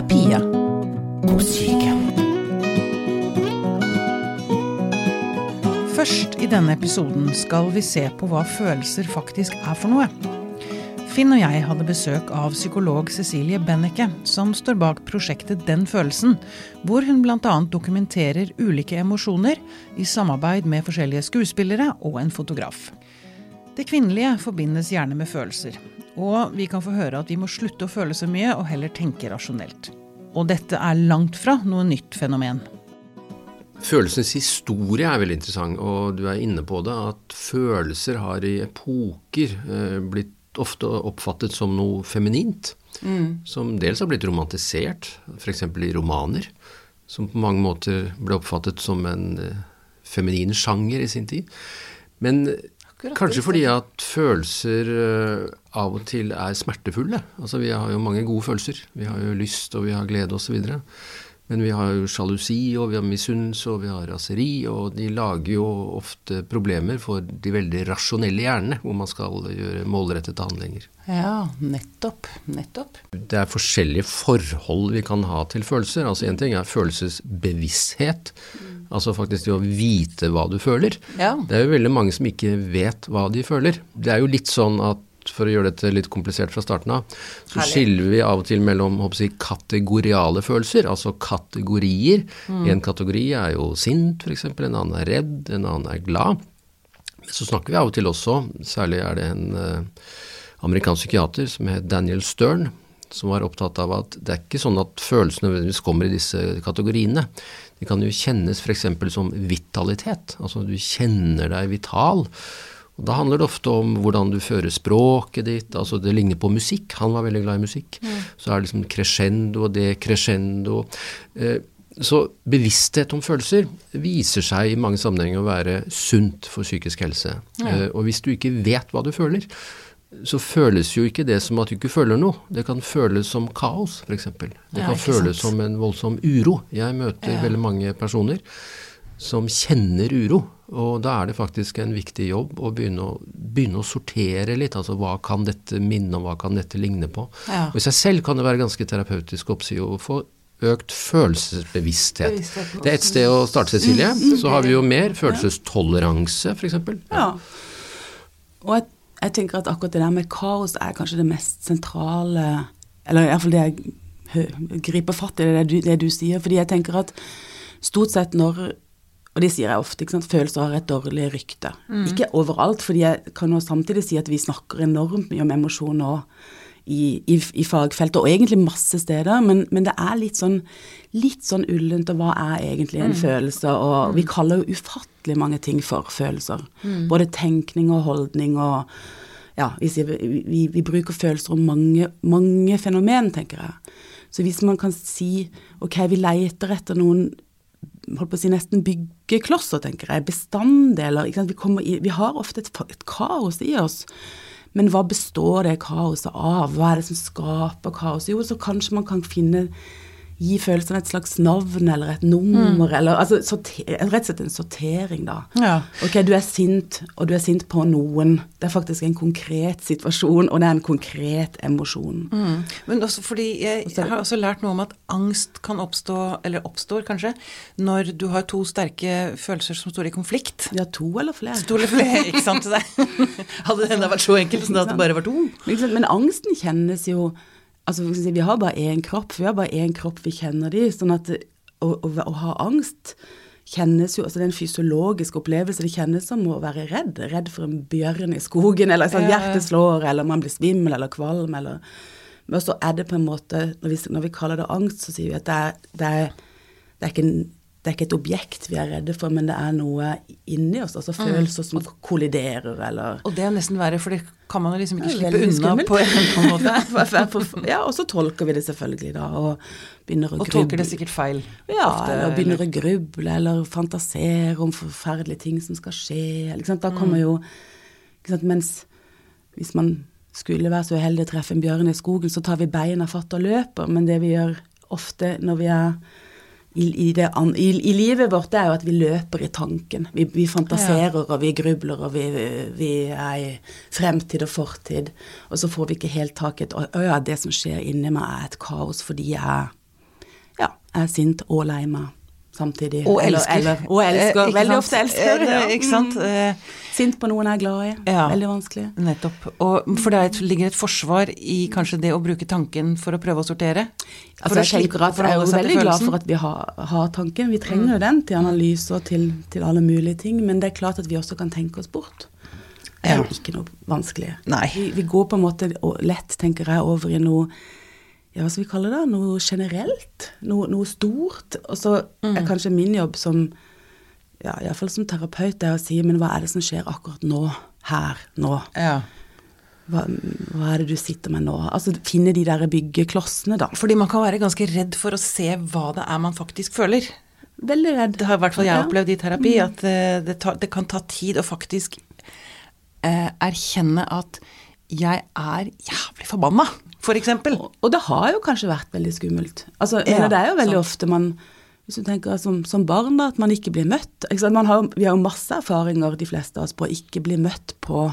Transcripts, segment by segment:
er Pia. På sykehjem. Først i denne episoden skal vi se på hva følelser faktisk er for noe. Finn og jeg hadde besøk av psykolog Cecilie Bennecke, som står bak prosjektet Den følelsen, hvor hun bl.a. dokumenterer ulike emosjoner i samarbeid med forskjellige skuespillere og en fotograf. Det kvinnelige forbindes gjerne med følelser, og vi kan få høre at vi må slutte å føle så mye og heller tenke rasjonelt. Og dette er langt fra noe nytt fenomen. Følelsens historie er veldig interessant, og du er inne på det, at følelser har i epoker eh, blitt ofte oppfattet som noe feminint. Mm. Som dels har blitt romantisert, f.eks. i romaner. Som på mange måter ble oppfattet som en uh, feminin sjanger i sin tid. Men Akkurat kanskje fordi at følelser uh, av og til er smertefulle. Altså Vi har jo mange gode følelser. Vi har jo lyst, og vi har glede osv. Men vi har jo sjalusi, og vi har misunnelse, og vi har raseri, og de lager jo ofte problemer for de veldig rasjonelle hjernene, hvor man skal gjøre målrettede handlinger. Ja, nettopp. Nettopp. Det er forskjellige forhold vi kan ha til følelser. Altså Én ting er følelsesbevissthet. Altså faktisk det å vite hva du føler. Ja. Det er jo veldig mange som ikke vet hva de føler. Det er jo litt sånn at for å gjøre dette litt komplisert fra starten av, så Herlig. skiller vi av og til mellom jeg, kategoriale følelser, altså kategorier. Mm. En kategori er jo sint, f.eks., en annen er redd, en annen er glad. Så snakker vi av og til også, særlig er det en uh, amerikansk psykiater som het Daniel Stern, som var opptatt av at det er ikke sånn at følelsene nødvendigvis kommer i disse kategoriene. De kan jo kjennes f.eks. som vitalitet. Altså du kjenner deg vital. Og Da handler det ofte om hvordan du fører språket ditt. altså Det ligner på musikk. Han var veldig glad i musikk. Mm. Så er det liksom crescendo og decrescendo. Eh, så bevissthet om følelser viser seg i mange sammenhenger å være sunt for psykisk helse. Mm. Eh, og hvis du ikke vet hva du føler, så føles jo ikke det som at du ikke føler noe. Det kan føles som kaos, f.eks. Det ja, kan føles sant? som en voldsom uro. Jeg møter ja. veldig mange personer som kjenner uro. Og da er det faktisk en viktig jobb å begynne å, begynne å sortere litt. Altså hva kan dette minne om, hva kan dette ligne på. Ja. Og I seg selv kan det være ganske terapeutisk å få økt følelsesbevissthet. Det er et sted å starte, Cecilie. Mm, Så har vi jo mer. Følelsestoleranse, f.eks. Ja. Og jeg, jeg, tenker at akkurat det der med kaos er kanskje det mest sentrale Eller iallfall det jeg griper fatt i, det du, det du sier. Fordi jeg tenker at stort sett når og det sier jeg ofte, ikke sant? følelser har et dårlig rykte. Mm. Ikke overalt, fordi jeg kan jo samtidig si at vi snakker enormt mye om emosjon nå i, i, i, fagfeltet, og egentlig masse steder, men, men, det er litt sånn, litt sånn ullent, og hva er egentlig en mm. følelse? Og mm. vi kaller jo ufattelig mange ting for følelser. Mm. Både tenkning og holdning og Ja, vi, vi, vi bruker følelser om mange, mange fenomen, tenker jeg. Så hvis man kan si ok, vi leter etter noen holdt på å si, nesten byggeklosser, tenker jeg. Bestanddeler. Vi, i, vi, har ofte et, et, kaos i oss. Men hva består det kaoset av? Hva er det som skaper kaoset? Jo, så kanskje man kan finne gi følelsene et slags navn eller et nummer, mm. eller altså, sorter, rett og slett en sortering, da. Ja. Ok, du er sint, og du er sint på noen. Det er faktisk en konkret situasjon, og det er en konkret emosjon. Mm. Men også fordi jeg, jeg, har også lært noe om at angst kan oppstå, eller oppstår kanskje, når du har to sterke følelser som står i konflikt. Ja, to eller flere. To eller flere, ikke sant. Hadde det enda vært så enkelt som at det bare var to. Men angsten kjennes jo Altså, vi har bare én kropp, vi har bare én kropp vi kjenner de, sånn at å, å, å, ha angst kjennes jo, altså Det er en fysiologisk opplevelse. Det kjennes som å være redd. Redd for en bjørn i skogen, eller sånn, hjertet slår, eller man blir svimmel eller kvalm, eller Men så er det på en måte Når vi, når vi kaller det angst, så sier vi at det er, det er, det er ikke det er ikke et objekt vi er redde for, men det er noe inni oss, altså mm. følelser som kolliderer, eller Og det er nesten verre, for det kan man liksom ikke slippe unna på en måte. ja, og så tolker vi det selvfølgelig, da, og begynner å gruble. Og tolker det sikkert feil. Ja, ofte, eller begynner eller? å gruble, eller fantasere om forferdelige ting som skal skje. Liksom. Da kommer mm. jo sant, Mens hvis man skulle være så uheldig å treffe en bjørn i skogen, så tar vi beina fatt og løper, men det vi gjør ofte når vi er i, i, det, i, i, livet vårt, det er jo at vi løper i tanken. Vi, vi fantaserer og vi grubler og vi, vi, er i fremtid og fortid. Og så får vi ikke helt tak i å ja, det som skjer inni meg er et kaos fordi jeg ja, er sint og lei meg samtidig. Og elsker. Eller, og elsker. Eh, veldig ofte elsker. Ja. Ikke sant? Mm. Sint på noen jeg er glad i. Ja. Veldig vanskelig. Nettopp. Og for det ligger et forsvar i kanskje det å bruke tanken for å prøve å sortere? Altså, jeg tenker at jeg er jo veldig glad for at vi har, har tanken. Vi trenger jo mm. den til analyse og til, til, alle mulige ting. Men det er klart at vi også kan tenke oss bort. Det er jo ikke noe vanskelig. Vi, vi, går på en måte lett, tenker jeg, over i noe ja, hva skal vi kalle det, noe generelt, noe, noe stort. Og så mm. er kanskje min jobb som ja, iallfall som terapeut, det er å si men hva er det som skjer akkurat nå, her, nå? Ja. Hva, hva, er det du sitter med nå? Altså finne de der byggeklossene, da. Fordi man kan være ganske redd for å se hva det er man faktisk føler. Veldig redd. Det har i hvert fall jeg ja. opplevd i terapi, mm. at uh, det, tar, det, kan ta tid å faktisk uh, erkjenne at jeg er jævlig forbanna f.eks. Og, og det har jo kanskje vært veldig skummelt. Altså, ja, det er jo veldig sant. ofte man hvis du tenker som, som, barn, da, at man ikke blir møtt. Ikke har, vi har jo masse erfaringer, de fleste av oss, på å ikke bli møtt på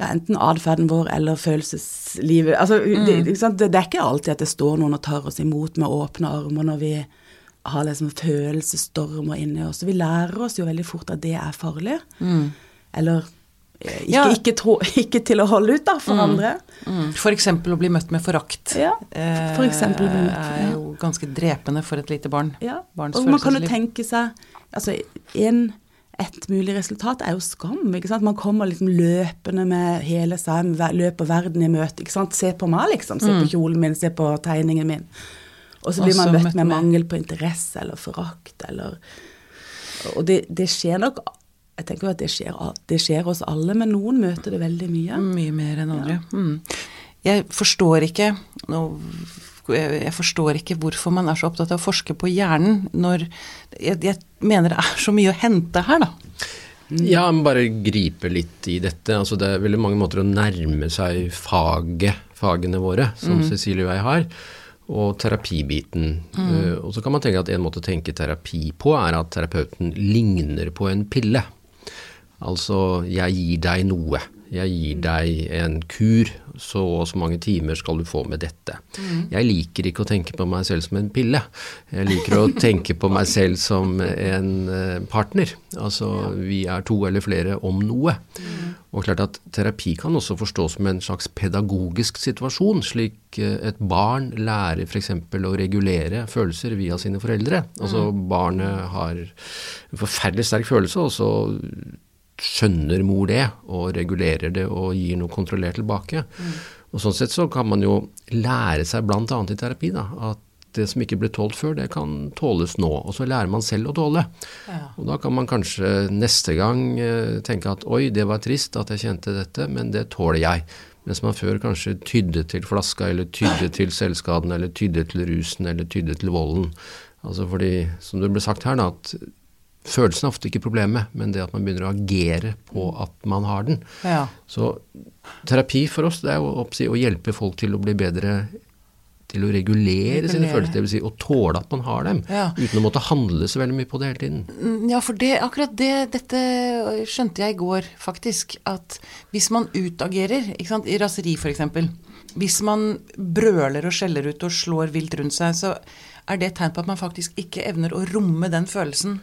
ja, enten atferden vår eller følelseslivet. Altså, mm. det, det, det, er ikke alltid at det står noen og tar oss imot med åpne armer når vi har liksom følelsesstormer inni oss. Vi lærer oss jo veldig fort at det er farlig. Mm. Eller ikke, ja. ikke, tro, ikke, til å holde ut da, for mm. andre. Mm. F.eks. å bli møtt med forakt ja, for eksempel, eh, er jo ganske drepende for et lite barn. Ja. Barns og man kan jo tenke seg altså en, Et mulig resultat er jo skam. ikke sant? Man kommer liksom løpende med hele seg, løper verden i møte. ikke sant? Se på meg, liksom. Se på mm. kjolen min, se på tegningen min. Og så blir man møtt med mangel på interesse eller forakt eller Og det, det skjer nok jeg tenker jo at det skjer, det skjer oss alle, men noen møter det veldig mye. Mye mer enn andre. Ja. Mm. Jeg forstår ikke jeg forstår ikke hvorfor man er så opptatt av å forske på hjernen når jeg, jeg mener det er så mye å hente her, da. Mm. Ja, men bare gripe litt i dette. Altså, det er veldig mange måter å nærme seg faget, fagene våre, som mm. Cecilie og jeg har og terapibiten. Mm. Uh, og så kan man tenke at en måte å tenke terapi på er at terapeuten ligner på en pille. Altså, jeg gir deg noe. Jeg gir deg en kur, så og så mange timer skal du få med dette. Mm. Jeg liker ikke å tenke på meg selv som en pille. Jeg liker å tenke på meg selv som en eh, partner. Altså, vi er to eller flere om noe. Mm. Og klart at Terapi kan også forstås som en slags pedagogisk situasjon, slik eh, et barn lærer f.eks. å regulere følelser via sine foreldre. Altså mm. Barnet har en forferdelig sterk følelse, og så skjønner mor det, og regulerer det og gir noe kontrollert tilbake. Mm. Og Sånn sett så kan man jo lære seg bl.a. i terapi da, at det som ikke ble tålt før, det kan tåles nå. Og så lærer man selv å tåle. Ja. Og da kan man kanskje neste gang eh, tenke at oi, det var trist at jeg kjente dette, men det tåler jeg. Mens man før kanskje tydde til flaska, eller tydde til selvskaden, eller tydde til rusen, eller tydde til volden. Altså fordi, som det ble sagt her, da, at Følelsen er ofte ikke problemet, men det at man begynner å agere på at man har den. Ja. Så terapi for oss det er jo å hjelpe folk til å bli bedre til å regulere, regulere. sine følelser, dvs. Si å tåle at man har dem, ja. uten å måtte handle så veldig mye på det hele tiden. Mm, ja, for det, akkurat det, dette skjønte jeg i går, faktisk. At hvis man utagerer, ikke sant, i raseri f.eks. Hvis man brøler og skjeller ut og slår vilt rundt seg, så er det et tegn på at man faktisk ikke evner å romme den følelsen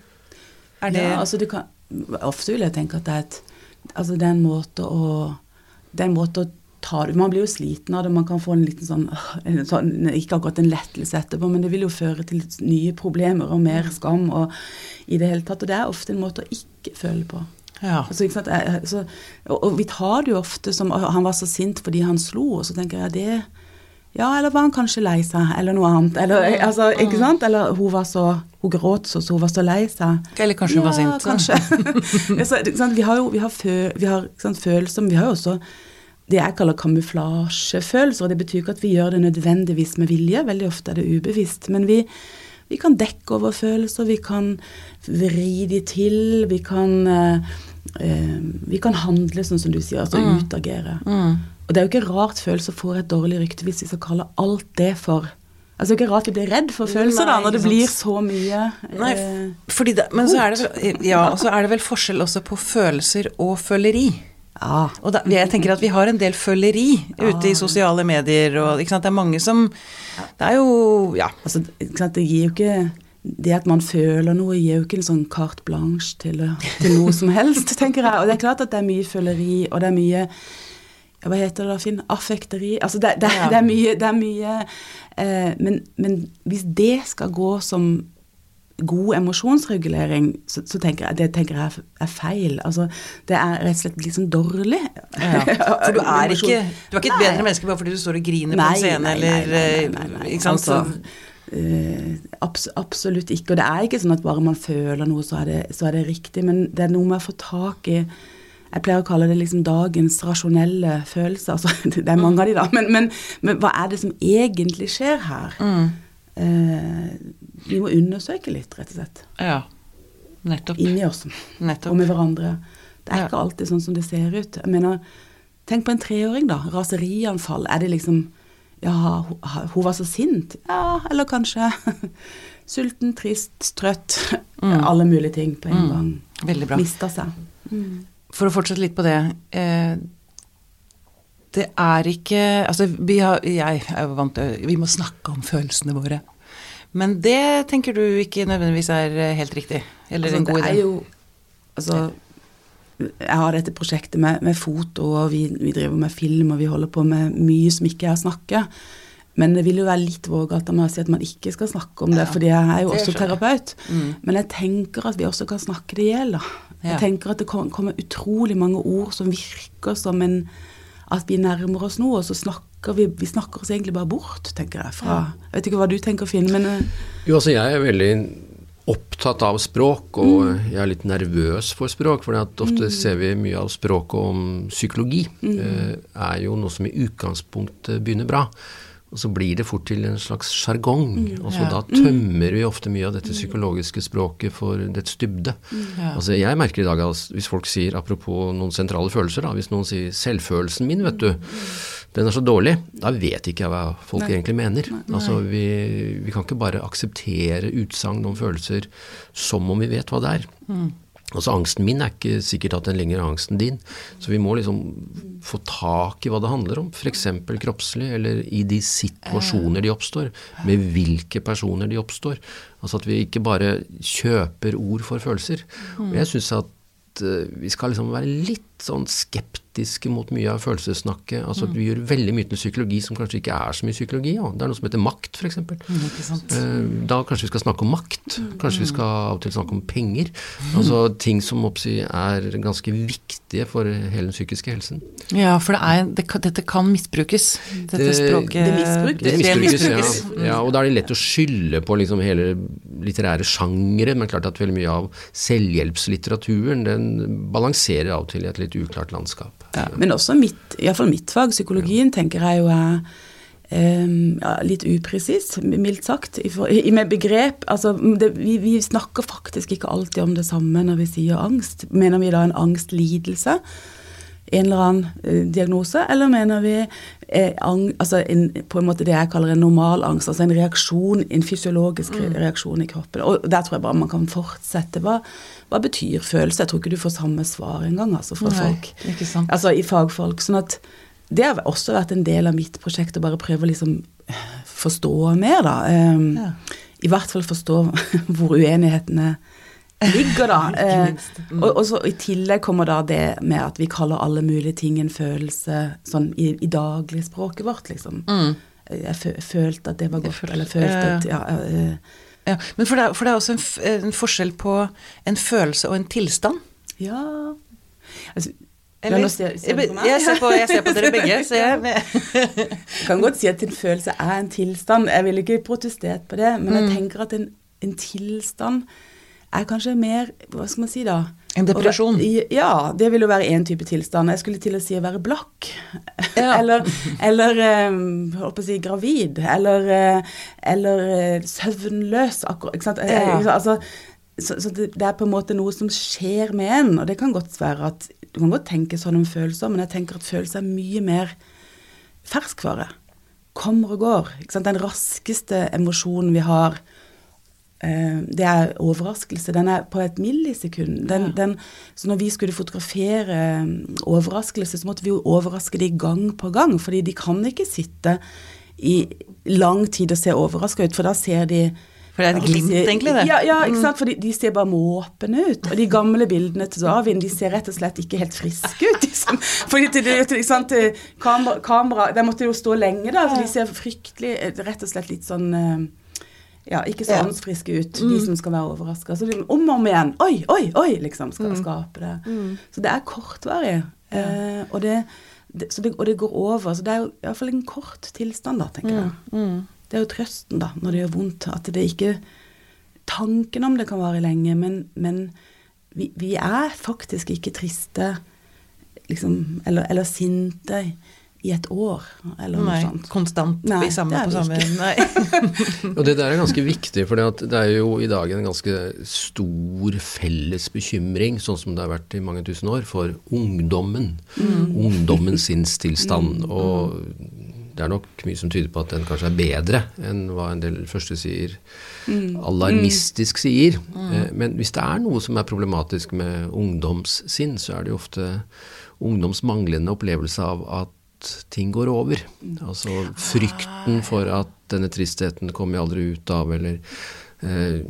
er det ja, altså kan, Ofte vil jeg tenke at det er, et, altså det er en måte å det er en måte å ta det Man blir jo sliten av det, man kan få en liten sånn, en sånn Ikke akkurat en lettelse etterpå, men det vil jo føre til nye problemer og mer skam og i det hele tatt. Og det er ofte en måte å ikke føle på. Ja. Altså, så, og, og, vi tar det jo ofte som Han var så sint fordi han slo, og så tenker jeg det ja, eller var han kanskje lei seg, eller noe annet. Eller, altså, ikke mm. sant? eller hun var så hun gråt så, så hun var så lei seg. Eller kanskje hun var sint. Kanskje. så, vi har jo vi har, fø, vi har sant, følelser, men vi har jo også det jeg kaller kamuflasjefølelser. og Det betyr ikke at vi gjør det nødvendigvis med vilje, veldig ofte er det ubevisst. Men vi, vi kan dekke over følelser, vi kan vri de til, vi kan, uh, uh, vi kan handle sånn som du sier, altså mm. utagere. Mm. Og det er jo ikke rart følelser får et dårlig rykte hvis vi skal kalle alt det for Altså, det er ikke rart vi blir redd for følelser Nei, da, når det blir så mye Nei, eh, fordi det, Men så er, det, ja, så er det vel forskjell også på følelser og føleri. Ja. Og da, jeg tenker at vi har en del føleri ute i sosiale medier, og det er mange som Det er jo Ja. Altså, det gir jo ikke det at man føler noe, gir jo ikke en sånn carte blanche til, til noe som helst, tenker jeg. Og det er klart at det er mye føleri, og det er mye ja, Hva heter det da, Finn? Affekteri. Altså det, det, ja. det er mye, det er mye eh, men, men, hvis det skal gå som god emosjonsregulering, så, så tenker jeg, det tenker jeg er feil. Altså, det er rett og slett litt sånn dårlig. Ja, for du er ikke, du er ikke et bedre menneske bare fordi du står og griner nei, på en scene, nei, nei, eller nei, nei, ikke sant? Altså, Uh, abs absolutt ikke. Og det er ikke sånn at bare man føler noe, så er, det, så er det riktig. Men det er noe med å få tak i Jeg pleier å kalle det liksom dagens rasjonelle følelser. Altså, det er mange av de, da. Men, men, men, hva er det som egentlig skjer her? Mm. Eh, vi må undersøke litt, rett og slett. Ja, nettopp. Inni oss. Nettopp. Og med hverandre. Det er ja. ikke alltid sånn som det ser ut. Jeg mener, Tenk på en treåring, da. Raserianfall. Er det liksom ja, hun var så sint. Ja, eller kanskje sulten, trist, trøtt. Mm. Alle mulige ting på en mm. gang. Veldig bra. Mista seg. Mm. For å fortsette litt på det. Eh, det er ikke Altså, vi har Jeg er jo vant til Vi må snakke om følelsene våre. Men det tenker du ikke nødvendigvis er eh, helt riktig? Eller altså, en god idé? Det er jo Altså jeg har dette prosjektet med, med foto, og vi, vi, driver med film, og vi holder på med mye som ikke er å snakke. Men det vil jo være litt vågalt av meg å si at man ikke skal snakke om det, ja, fordi jeg er jo også terapeut. Mm. Men jeg tenker at vi også kan snakke det i hjel, da. Jeg tenker at det kommer utrolig mange ord som virker som en At vi nærmer oss noe, og så snakker vi Vi snakker oss egentlig bare bort, tenker jeg. Fra, jeg vet ikke hva du tenker, Finn, men eh, Jo, altså jeg er veldig opptatt av språk, og mm. jeg er litt nervøs for språk. For ofte mm. ser vi mye av språket om psykologi. Mm. Eh, er jo noe som i utgangspunktet begynner bra. Og så blir det fort til en slags sjargong. Mm, altså, ja. Da tømmer vi ofte mye av dette psykologiske språket for dets dybde. Mm, ja. Altså, jeg merker i dag at hvis folk sier, apropos noen sentrale følelser, da, hvis noen sier 'selvfølelsen min', vet du, den er så dårlig, da vet ikke jeg hva folk Nei. egentlig mener. Nei. Altså, vi, vi, kan ikke bare akseptere utsagn om følelser som om vi vet hva det er. Mm. Altså Angsten min er ikke sikkert at den lenger er angsten din. Så vi må liksom få tak i hva det handler om, f.eks. kroppslig, eller i de situasjoner de oppstår. Med hvilke personer de oppstår. Altså at vi ikke bare kjøper ord for følelser. Og jeg syns at uh, vi skal liksom være litt sånn skeptiske mot mye av følelsessnakket. Altså mm. Vi gjør veldig mye til psykologi som kanskje ikke er så mye psykologi. Ja. Det er noe som heter makt, f.eks. Mm, da kanskje vi skal snakke om makt. Mm. Kanskje vi skal av og til snakke om penger. Altså ting som er ganske viktige for hele den psykiske helsen. Ja, for det er, det, dette kan misbrukes. Dette det, språket Det misbrukes. Det misbrukes, ja. ja. Og da er det lett å skylde på liksom hele litterære sjangere, men klart at veldig mye av selvhjelpslitteraturen den balanserer av og til i et litt uklart landskap. Ja, men også mitt, iallfall mitt fag, psykologien, tenker jeg jo er um, ja, litt upresis, mildt sagt, i, i, med begrep. Altså, det, vi, vi, snakker faktisk ikke alltid om det samme når vi sier angst. Mener vi da en angstlidelse? En eller annen uh, diagnose, eller mener vi eh, ang, altså en, på en måte det jeg kaller en normal angst, altså en reaksjon, en fysiologisk mm. reaksjon i kroppen. Og der tror jeg bare man kan fortsette. Hva, hva betyr følelse? Jeg tror ikke du får samme svar engang altså, fra Nei, folk. Altså i fagfolk. sånn at det har også vært en del av mitt prosjekt å bare prøve å liksom forstå mer, da. Um, ja. I hvert fall forstå hvor uenighetene ligger, da. uh, og, og, så I tillegg kommer da det med at vi kaller alle mulige ting en følelse sånn i, i dagligspråket vårt, liksom. Mm. Jeg følte at det var godt, eller følte at ja, uh, ja, men for det, er, for det er også en, en, forskjell på en følelse og en tilstand. Ja altså, eller, ser, ser jeg, ser på, jeg, ser på, dere begge. Så jeg, jeg kan godt si at en følelse er en tilstand. Jeg ville ikke protestert på det, men jeg mm. tenker at en, en tilstand er kanskje mer Hva skal man si da? En depresjon? ja, det vil jo være én type tilstand. Jeg skulle til å si å være blakk. Ja. eller eller um, å si gravid. Eller, uh, eller uh, søvnløs. Akkurat, ikke sant? Ja. Altså, så, så det, det, er på en måte noe som skjer med en, og det kan godt være at Du kan godt tenke sånn om følelser, men jeg tenker at følelser er mye mer ferskvare. Kommer og går. Den raskeste emosjonen vi har eh, det er overraskelse. Den er på et millisekund. Den, ja. den, så når vi skulle fotografere eh, overraskelse, så måtte vi jo overraske de gang på gang. fordi de kan ikke sitte i lang tid og se overraska ut, for da ser de for det er et glimt, egentlig? det. Ja, ja ikke mm. sant? for de, de ser bare måpende ut. Og de gamle bildene til Davin de ser rett og slett ikke helt friske ut. Liksom. Fordi til, til, sant, kamera, kamera De måtte jo stå lenge, da. Så de ser fryktelig Rett og slett litt sånn eh, ja, ikke så åndsfriske ut, de mm. som skal være overraska. Så de, om og om igjen Oi, oi, oi! liksom, skal mm. skape det. Mm. Så det er kortvarig. Eh, og, det, det, det, og, det, går over. Så det er jo iallfall en kort tilstand, da, tenker jeg. Det er jo trøsten, da, når det gjør vondt. At det ikke Tanken om det kan vare lenge, men, men vi, vi, er faktisk ikke triste liksom, eller, eller sinte i et år, eller nei, noe sånt. Konstant nei, samme på samme Nei. og det der er ganske viktig, for det er jo i dag en ganske stor felles bekymring, sånn som det har vært i mange tusen år, for ungdommen. Mm. Ungdommens sinnstilstand. Mm. Og det er nok mye som tyder på at den kanskje er bedre enn hva en del første sier, mm. alarmistisk mm. sier. Mm. Men hvis det er noe som er problematisk med ungdomssinn, så er det jo ofte ungdoms manglende opplevelse av at ting går over. Altså frykten for at denne tristheten kommer jeg aldri ut av, eller eh,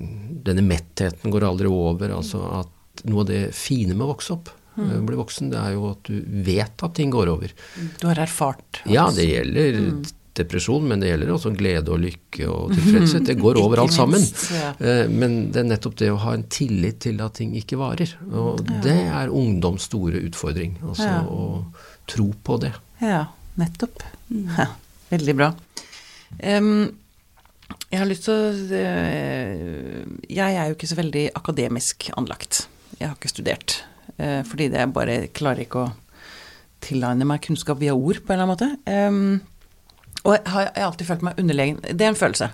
denne mettheten går aldri over. Altså at noe av det fine med å vokse opp mm. bli voksen, det er jo at du vet at ting går over. Du har erfart? Ja, det gjelder mm. depresjon, men det gjelder også glede og lykke og tilfredshet. Det går over alt sammen. Eh, men det er nettopp det å ha en tillit til at ting ikke varer. Og det er ungdoms store utfordring. Altså å tro på det. Ja, nettopp. Mm. veldig bra. Um, jeg har lyst til å uh, Jeg er jo ikke så veldig akademisk anlagt. Jeg har ikke studert. Eh, fordi det jeg bare klarer ikke å tilegne meg kunnskap via ord, på en eller annen måte. Og jeg har alltid følt meg underlegen. Det er en følelse.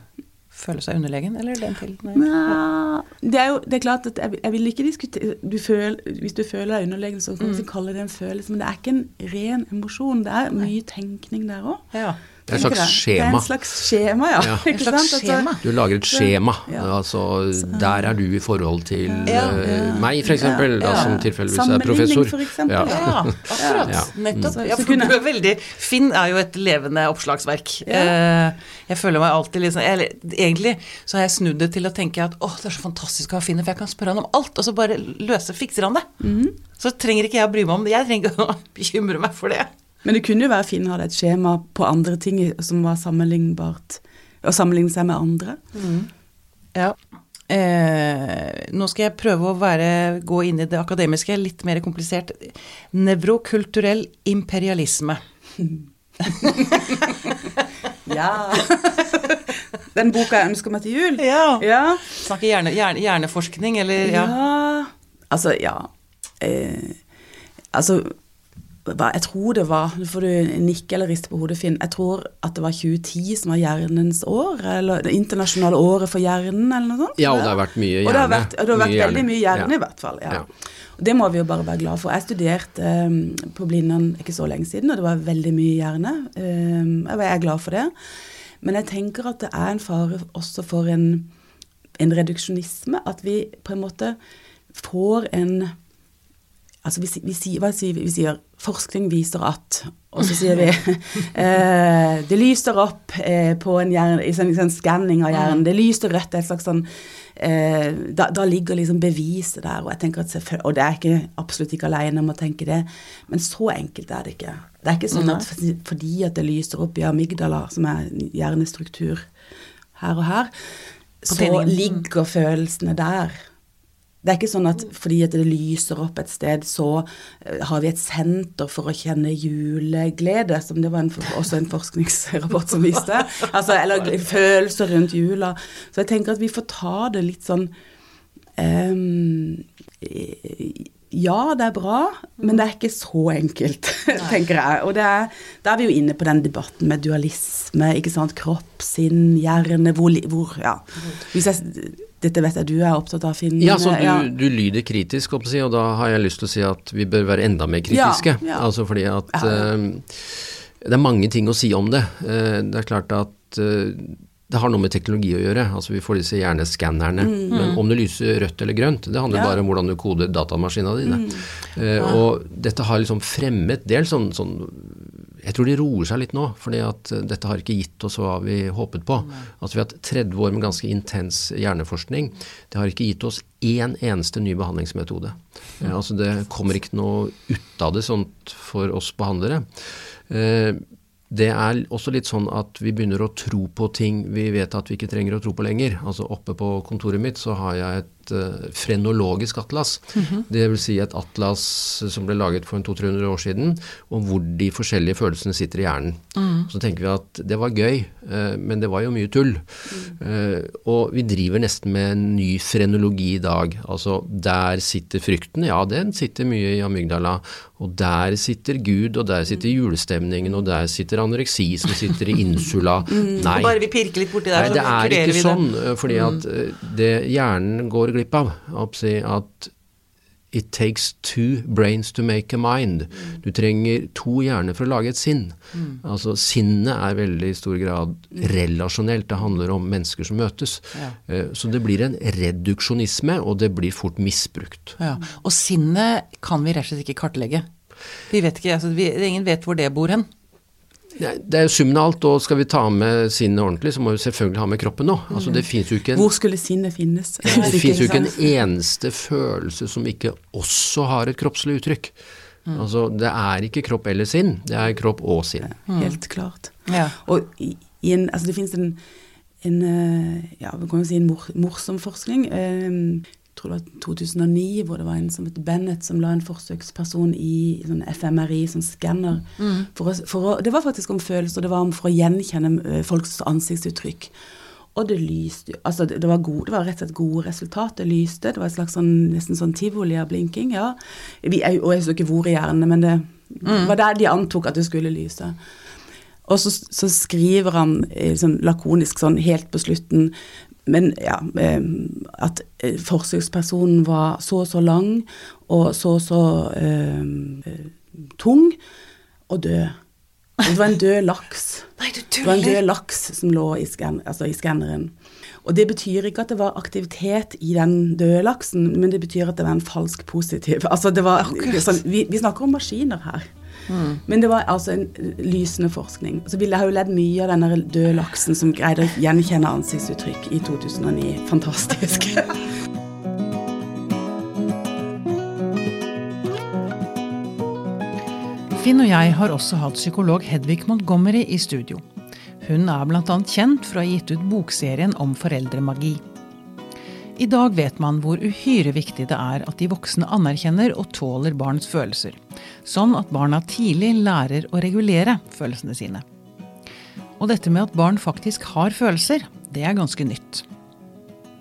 Føle seg underlegen, eller er det en til? Nei. Nei. Det er jo det er klart at jeg, jeg vil ikke diskutere du føl, Hvis du føler deg underlegen, så kan du mm. kalle det en følelse, men det er ikke en ren emosjon. Det er mye tenkning der òg. Ja. Det er et slags skjema. Det er en slags skjema, ja. ja. Et slags skjema. Du lager et skjema. Ja. Altså, der er du i forhold til ja. uh, meg, f.eks., ja. som tilfeldigvis er professor. For eksempel. ja, akkurat. Nettopp. Ja, for du er veldig Finn er jo et levende oppslagsverk. Uh, jeg føler meg alltid liksom sånn Egentlig så har jeg snudd det til å tenke at åh, det er så fantastisk å ha Finn, for jeg kan spørre han om alt, og så bare løse, fikser han det. Mm. Så trenger ikke jeg å bry meg om det. Jeg trenger ikke å bekymre meg for det. Men det kunne jo være fint å ha et skjema på andre ting som var sammenlignbart, å sammenligne seg med andre. Mm. Ja. Eh, nå skal jeg prøve å være, gå inn i det akademiske, litt mer komplisert. Nevrokulturell imperialisme. ja. Den boka jeg ønsker meg til jul. Ja. ja. Snakker hjerne, hjerne, hjerneforskning, eller ja. ja. Altså, ja. Eh, altså jeg tror det var Nå får du nikke eller riste på hodet, Finn. Jeg tror at det var 2010 som var hjernens år, eller det internasjonale året for hjernen, eller noe sånt. Ja, og det har vært mye hjerne. Og det har vært, det har vært veldig mye hjerne, ja. i hvert fall. ja. ja. Og det må vi jo bare være glad for. Jeg studerte um, på Blindern ikke så lenge siden, og det var veldig mye hjerne. Um, jeg er glad for det. Men jeg tenker at det er en fare også for en, en reduksjonisme. At vi på en måte får en Altså vi, vi, sier, sier vi? Vi sier 'forskning viser at', og så sier vi eh, 'det lyser opp eh, på en hjerne, i sånn, sånn skanning av hjernen'. Det lyser rødt. et slags sånn eh, da, da, ligger liksom beviset der. Og jeg tenker at og det er ikke absolutt ikke alene om å tenke det, men så enkelt er det ikke. Det er ikke sånn at fordi at det lyser opp i amygdala, som er hjernestruktur her og her, så ligger følelsene der. Det er ikke sånn at fordi at det lyser opp et sted, så eh, har vi et senter for å kjenne juleglede, som det var en, også en forskningsrapport som viste. Altså, eller følelser rundt jula. Så jeg tenker at vi får ta det litt sånn um, ja, det er bra, men det er ikke så enkelt, tenker jeg. Og er, da er vi jo inne på den debatten med dualisme, ikke sant. Kropp, sinn, hjerne, hvor, hvor Ja. Hvis jeg dette vet jeg du er opptatt av, Finn. Ja, så du, ja. du lyder kritisk, og da har jeg lyst til å si at vi bør være enda mer kritiske. Ja, ja. Altså fordi at uh, det er mange ting å si om det. Uh, det er klart at uh, det har noe med teknologi å gjøre. altså Vi får disse hjerneskannerne. Mm. Men om det lyser rødt eller grønt, det handler ja. bare om hvordan du koder datamaskina dine. Mm. Uh, og dette har liksom fremmet del sånn, sånn jeg tror de roer seg litt nå, fordi at eh, dette har ikke gitt oss hva vi håpet på. Altså Vi har hatt 30 år med ganske intens hjerneforskning. Det har ikke gitt oss én eneste ny behandlingsmetode. Ja, altså Det kommer ikke noe ut av det sånt for oss behandlere. Eh, det er også litt sånn at vi begynner å tro på ting vi vet at vi ikke trenger å tro på lenger. Altså Oppe på kontoret mitt så har jeg et uh, frenologisk atlas. Mm -hmm. Dvs. Si et atlas som ble laget for 200-300 år siden, om hvor de forskjellige følelsene sitter i hjernen. Mm. Så tenker vi at det var gøy, uh, men det var jo mye tull. Mm. Uh, og vi driver nesten med en ny frenologi i dag. Altså der sitter frykten, ja den sitter mye i amygdala. Og der sitter Gud, og der sitter julestemningen, og der sitter anoreksi som sitter i insula. Mm. Nei. Bare vi pirker litt borti der, Nei, det er ikke sånn. Fordi at det hjernen går glipp av. At It takes two brains to make a mind. Du trenger to hjerner for å lage et sinn. Mm. Altså Sinnet er veldig i stor grad relasjonelt. Det handler om mennesker som møtes. Ja. Eh, så det blir en reduksjonisme, og det blir fort misbrukt. Ja. Og sinnet kan vi rett og slett ikke kartlegge. Vi vet ikke, altså, vi, Ingen vet hvor det bor hen. Det er jo summen av alt, og skal vi ta med sinnet ordentlig, så må vi selvfølgelig ha med kroppen nå. Altså, det jo ikke en, Hvor skulle sinnet finnes? Det, det fins jo ikke en eneste følelse som ikke også har et kroppslig uttrykk. Mm. Altså, det er ikke kropp eller sinn, det er kropp og sinn. Mm. Helt klart. Ja. Og i, i en, altså det finnes en, en, eh, ja, si en mor, morsom forskning. Tror det var 2009, hvor det var en som het Bennett, som la en forsøksperson i sånn FMRI, sånn skanner. Mm. det var faktisk om følelser, det var om for å gjenkjenne eh, folks ansiktsuttrykk. Og det lyste altså det, det, var gode, det var rett og slett gode resultat. Det lyste. Det var et slags sånn, nesten sånn tivoli-blinking. ja. Vi, og jeg så ikke hvor i hjernen, men det mm. var der de antok at det skulle lyse. Og så, så skriver han sånn lakonisk sånn helt på slutten men ja, eh, at eh, forsøkspersonen var så og så lang og så og så eh, tung og død. Det var en død laks. Nei! Det var en død laks som lå i, scan, altså i skanneren. Og det betyr ikke at det var aktivitet i den døde laksen, men det betyr at det var en falsk positiv. Altså det var, sånn, vi, vi snakker om maskiner her. Mm. Men det var altså en lysende forskning. Så vi har jo ledd mye av denne døde laksen som greide å gjenkjenne ansiktsuttrykk i 2009. Fantastisk. Finn og jeg har også hatt psykolog Hedvig Montgomery i studio. Hun er bl.a. kjent for å ha gitt ut bokserien om foreldremagi. I dag vet man hvor uhyre viktig det er at de voksne anerkjenner og tåler barns følelser, sånn at barna tidlig lærer å regulere følelsene sine. Og dette med at barn faktisk har følelser, det er ganske nytt.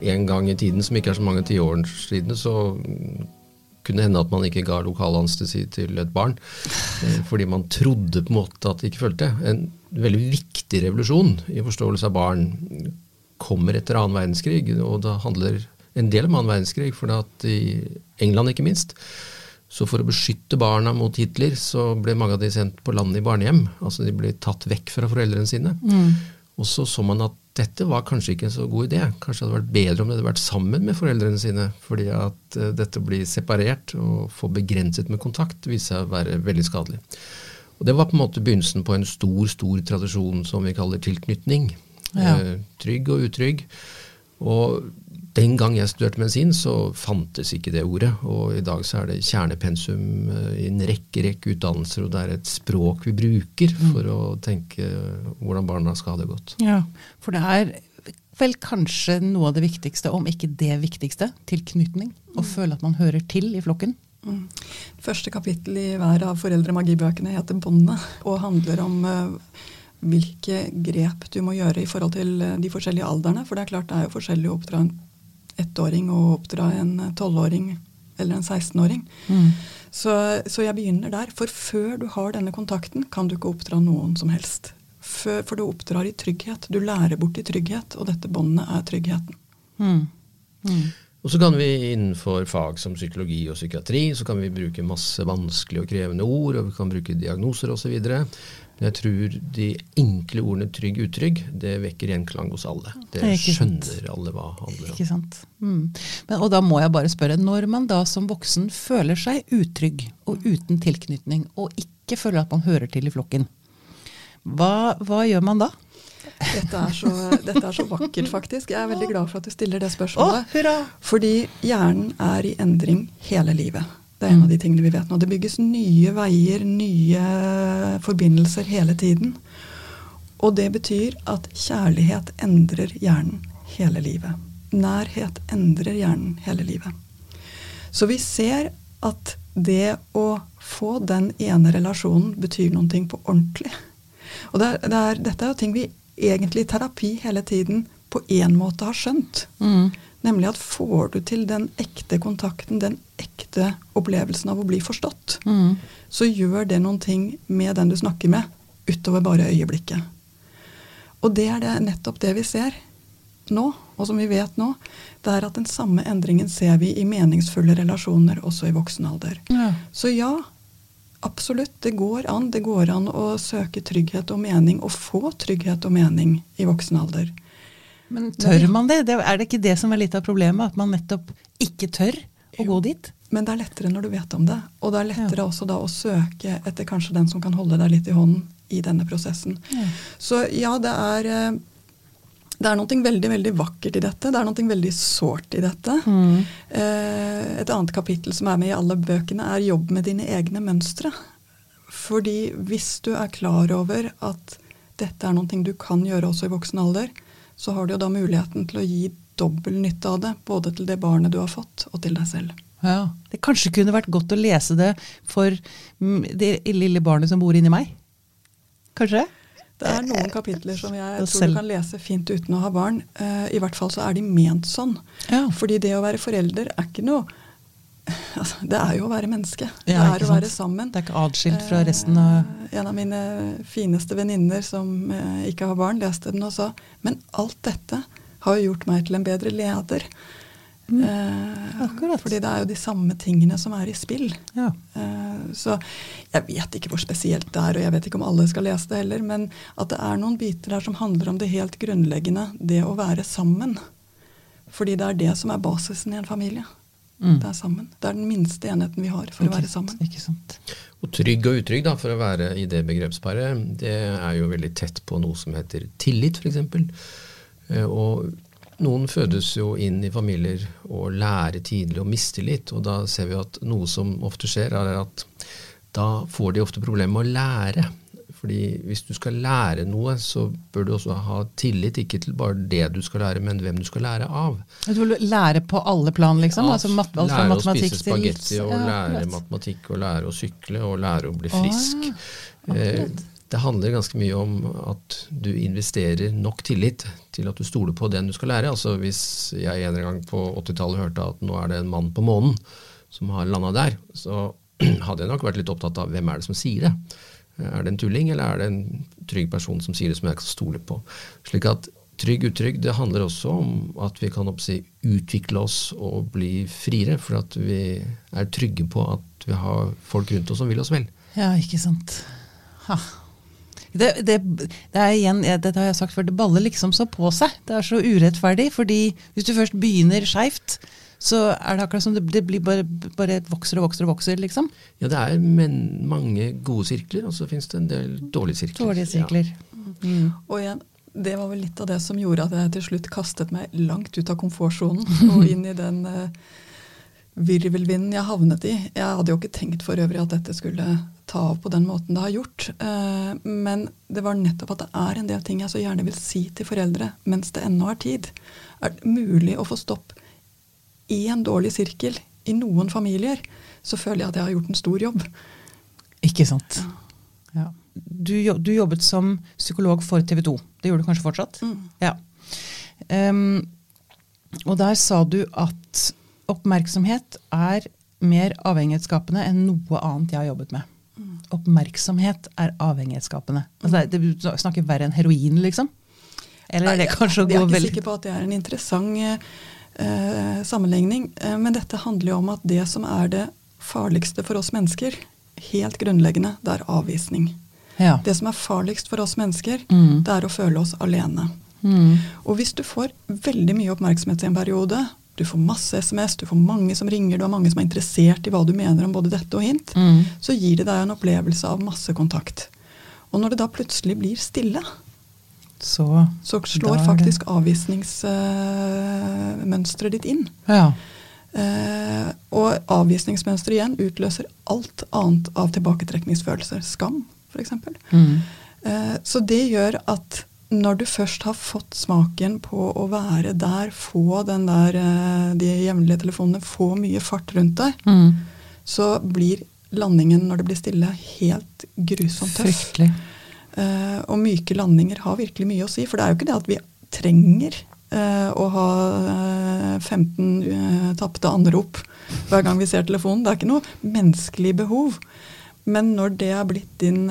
En gang i tiden, som ikke er så mange tiår siden, så kunne det hende at man ikke ga lokalanestesi til et barn. Eh, fordi man trodde på en måte at de ikke følte. En veldig viktig revolusjon i forståelse av barn kommer etter annen verdenskrig, og da handler en del om annen verdenskrig, for at i England ikke minst. Så for å beskytte barna mot Hitler, så ble mange av de sendt på landet i barnehjem. Altså de ble tatt vekk fra foreldrene sine. Mm. Og så så man at dette var kanskje ikke en så god idé. Kanskje det hadde vært bedre om de hadde vært sammen med foreldrene sine. Fordi at uh, dette å bli separert og få begrenset med kontakt viser seg å være veldig skadelig. Og Det var på en måte begynnelsen på en stor, stor tradisjon som vi kaller tilknytning. Ja. Eh, trygg og utrygg. Og den gang jeg studerte medisin, så fantes ikke det ordet. Og i dag så er det kjernepensum eh, i en rekke rekke utdannelser, og det er et språk vi bruker mm. for å tenke hvordan barna skal ha det godt. Ja, for det er vel kanskje noe av det viktigste, om ikke det viktigste, tilknytning. Å mm. føle at man hører til i flokken. Mm. Første kapittel i hver av foreldremagibøkene heter 'Båndet', og handler om uh, hvilke grep du må gjøre i forhold til eh, de forskjellige alderne. For det er klart det er jo forskjellig å oppdra en ettåring og oppdra en tolvåring eller en 16-åring. Mm. Så, så, jeg begynner der. For før du har denne kontakten, kan du ikke oppdra noen som helst. Før, for du oppdrar i trygghet. Du lærer bort i trygghet, og dette båndet er tryggheten. Mm. Mm. Og så kan vi innenfor fag som psykologi og psykiatri så kan vi bruke masse vanskelige og krevende ord, og vi kan bruke diagnoser osv. Men jeg tror de enkle ordene trygg, utrygg, det vekker gjenklang hos alle. Det, det skjønner alle hva handler om. Ikke sant. Mm. Men, og da må jeg bare spørre, når man da som voksen føler seg utrygg og uten tilknytning, og ikke føler at man hører til i flokken, hva, hva gjør man da? Dette er, så, dette er, så, vakkert, faktisk. Jeg er veldig glad for at du stiller det spørsmålet. Å, fordi hjernen er i endring hele livet. Det er en av de tingene vi vet nå. Det bygges nye veier, nye forbindelser hele tiden. Og det betyr at kjærlighet endrer hjernen hele livet. Nærhet endrer hjernen hele livet. Så vi ser at det å få den ene relasjonen betyr noe på ordentlig. Og det er, det er, dette er jo ting vi egentlig i terapi hele tiden på én måte har skjønt. Mm. Nemlig at får du til den ekte kontakten, den ekte opplevelsen av å bli forstått, mm. så gjør det noen ting med den du snakker med, utover bare øyeblikket. Og det er det, nettopp det vi ser nå, og som vi vet nå. Det er at den samme endringen ser vi i meningsfulle relasjoner også i voksen alder. Ja. Så ja, absolutt. Det går an. Det går an å søke trygghet og mening, og få trygghet og mening i voksen alder. Men tør man det? Er det ikke det som er litt av problemet? At man nettopp ikke tør å jo. gå dit? Men det er lettere når du vet om det. Og det er lettere ja. også da å søke etter kanskje den som kan holde deg litt i hånden i denne prosessen. Ja. Så ja, det er eh, det er noe veldig veldig vakkert i dette. Det er noe veldig sårt i dette. Mm. Eh, et annet kapittel som er med i alle bøkene, er jobb med dine egne mønstre. Fordi hvis du er klar over at dette er noe du kan gjøre også i voksen alder, så har du jo da muligheten til å gi dobbel nytte av det. Både til det barnet du har fått, og til deg selv. Ja, Det kanskje kunne vært godt å lese det for det lille barnet som bor inni meg? Kanskje? Det er noen kapitler som jeg tror du kan lese fint uten å ha barn. Uh, I hvert fall så er de ment sånn. Ja. Fordi det å være forelder er ikke noe Det er jo å være menneske. det er å være sammen. Det er ikke atskilt fra resten av eh, En av mine fineste venninner som eh, ikke har barn, leste den og sa Men alt dette har jo gjort meg til en bedre leder. Mm. Eh, fordi det er jo de samme tingene som er i spill. Ja. Eh, så jeg vet ikke hvor spesielt det er, og jeg vet ikke om alle skal lese det heller, men at det er noen biter der som handler om det helt grunnleggende, det å være sammen. Fordi det er det som er basisen i en familie. Mm. Det er sammen. Det er den minste enheten vi har for okay. å være sammen. Ikke sant. Og trygg og utrygg, da, for å være i det begrepsparet, det er jo veldig tett på noe som heter tillit, f.eks. Eh, og noen fødes jo inn i familier og lærer tidlig å mistillit, og da ser vi at noe som ofte skjer, er at da får de ofte problemer med å lære. Fordi hvis du skal lære noe, så bør du også ha tillit, ikke til bare det du skal lære, men hvem du skal lære av. Du vil lære på alle plan, liksom? Ja, altså mat lære å spise spagetti, og ja, lære matematikk, og lære å sykle, og lære å bli frisk. Oh, ja det handler ganske mye om at du investerer nok tillit til at du stoler på den du skal lære. Altså Hvis jeg en gang på 80-tallet hørte at nå er det en mann på månen som har landa der, så hadde jeg nok vært litt opptatt av hvem er det som sier det. Er det en tulling, eller er det en trygg person som sier det som jeg kan stole på? Slik at trygg utrygg, det handler også om at vi kan oppsi, utvikle oss og bli friere, for at vi er trygge på at vi har folk rundt oss som vil oss vel. Ja, ikke sant. Ha. Det, det, det, er igjen, dette har jeg sagt før, det baller liksom så på seg. Det er så urettferdig. fordi hvis du først begynner skeivt, så er det akkurat som det, det blir bare, bare, vokser og vokser og vokser, liksom. Ja, det er men, mange gode sirkler, og så finnes det en del dårlige sirkler. Dårlige sirkler. Ja. Mm. Og igjen, det var vel litt av det som gjorde at jeg til slutt kastet meg langt ut av komfortsonen og inn i den uh, virvelvinden jeg havnet i. Jeg hadde jo ikke tenkt for øvrig at dette skulle ta av på den måten det har gjort. Eh, men det var nettopp at det er en del ting jeg så gjerne vil si til foreldre mens det ennå er tid. Er det mulig å få stopp i en dårlig sirkel i noen familier, så føler jeg at jeg har gjort en stor jobb. Ikke sant. Ja. Ja. Du, du, jobbet som psykolog for TV 2. Det gjør du kanskje fortsatt? Mm. Ja. Um, og der sa du at oppmerksomhet er mer avhengighetsskapende enn noe annet jeg har jobbet med. Mm. Oppmerksomhet er avhengighetsskapende. Altså, det, det snakker verre enn heroin, liksom? Eller er det kanskje å gå veldig Jeg er ikke sikker på at det er en interessant eh, sammenligning. Eh, men dette handler jo om at det som er det farligste for oss mennesker, helt grunnleggende, det er avvisning. Ja. Det som er farligst for oss mennesker, mm. det er å føle oss alene. Mm. Og hvis du får veldig mye oppmerksomhet i en periode, du får masse SMS, du får mange som ringer, du har mange som er interessert i hva du mener om både dette og hint, mm. så gir det deg en opplevelse av masse kontakt. Og når det da plutselig blir stille, så, så slår faktisk avvisningsmønsteret uh, ditt inn. Ja. Eh, og avvisningsmønsteret igjen utløser alt annet av tilbaketrekningsfølelser. Skam, f.eks. Mm. Eh, så det gjør at når du først har fått smaken på å være der, få den der, uh, de jevnlige telefonene, få mye fart rundt deg, mm. så blir landingen når det blir stille, helt grusomt tøff. Fryktelig. Uh, og myke landinger har virkelig mye å si. For det er jo ikke det at vi trenger uh, å ha uh, 15 uh, tapte anrop hver gang vi ser telefonen. Det er ikke noe menneskelig behov. Men når det er blitt din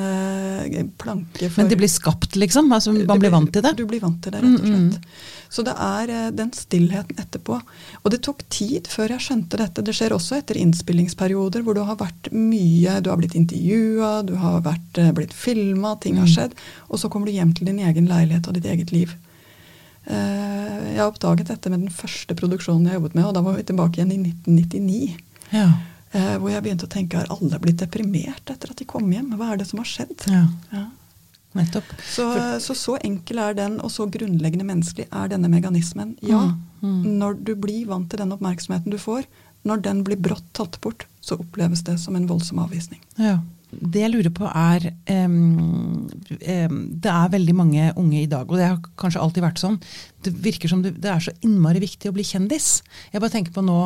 planke for Men det blir skapt, liksom? Altså, man blir vant til det? Du blir vant til det, rett og slett. Mm, mm. Så det er eh, den stillheten etterpå. Og det tok tid før jeg skjønte dette. Det skjer også etter innspillingsperioder hvor du har vært mye Du har blitt intervjua, du har vært, eh, blitt filma, ting har mm. skjedd. Og så kommer du hjem til din egen leilighet og ditt eget liv. Eh, jeg oppdaget dette med den første produksjonen jeg jobbet med, og da var vi tilbake igjen i 1999. Ja. Hvor jeg begynte å tenke har alle blitt deprimert etter at de kom hjem? Hva er det som har skjedd? Ja. Ja. Nettopp. Så, så, så enkel er den, og så grunnleggende menneskelig er denne mekanismen. Ja, mm, mm. når du blir vant til den oppmerksomheten du får, når den blir brått tatt bort, så oppleves det som en voldsom avvisning. Ja. Det jeg lurer på er um, um, Det er veldig mange unge i dag, og det har kanskje alltid vært sånn. Det virker som det, det er så innmari viktig å bli kjendis. Jeg bare tenker på nå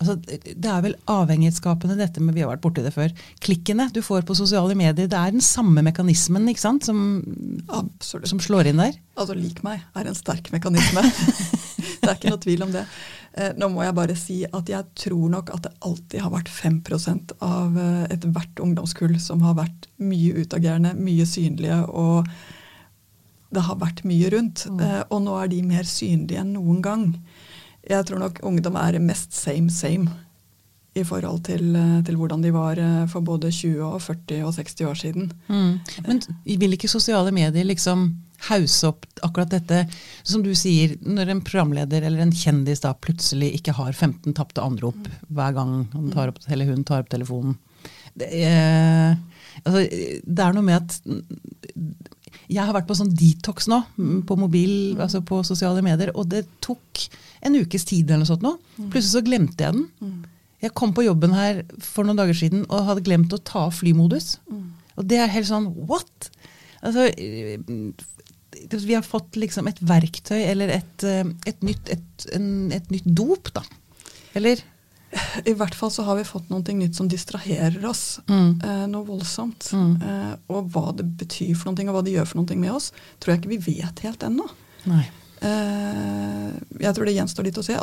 Altså, det er vel avhengighetsskapende dette med, vi har vært borti det før, klikkene du får på sosiale medier. Det er den samme mekanismen ikke sant, som, som slår inn der? Altså lik meg er en sterk mekanisme. det er ikke noe tvil om det. Eh, nå må jeg bare si at jeg tror nok at det alltid har vært 5 av eh, ethvert ungdomskull som har vært mye utagerende, mye synlige og det har vært mye rundt. Mm. Eh, og nå er de mer synlige enn noen gang. Jeg tror nok ungdom er mest same same i forhold til, eh, til, hvordan de var eh, for både 20, og 40 og 60 år siden. Mm. Men vil ikke sosiale medier liksom hause opp akkurat dette, som du sier, når en programleder eller en kjendis da plutselig ikke har 15 tapte anrop mm. hver gang han tar opp, eller hun tar opp telefonen? Det er, altså, det er noe med at jeg har vært på sånn detox nå, på mobil, mm. altså på sosiale medier, og det tok en ukes tid eller noe sånt nå. Mm. Plutselig så glemte jeg den. Mm. Jeg kom på jobben her for noen dager siden og hadde glemt å ta av flymodus. Mm. Og det er helt sånn what? Altså, vi har fått liksom et verktøy eller et, eh, et, nytt, et, en, et nytt dop, da. Eller? I hvert fall så har vi fått noe nytt som distraherer oss. Mm. Eh, noe voldsomt. Mm. Eh, og hva det betyr for noe, og hva det gjør for noe med oss, tror jeg ikke vi vet helt ennå. Nei. Eh, jeg tror det gjenstår litt å se.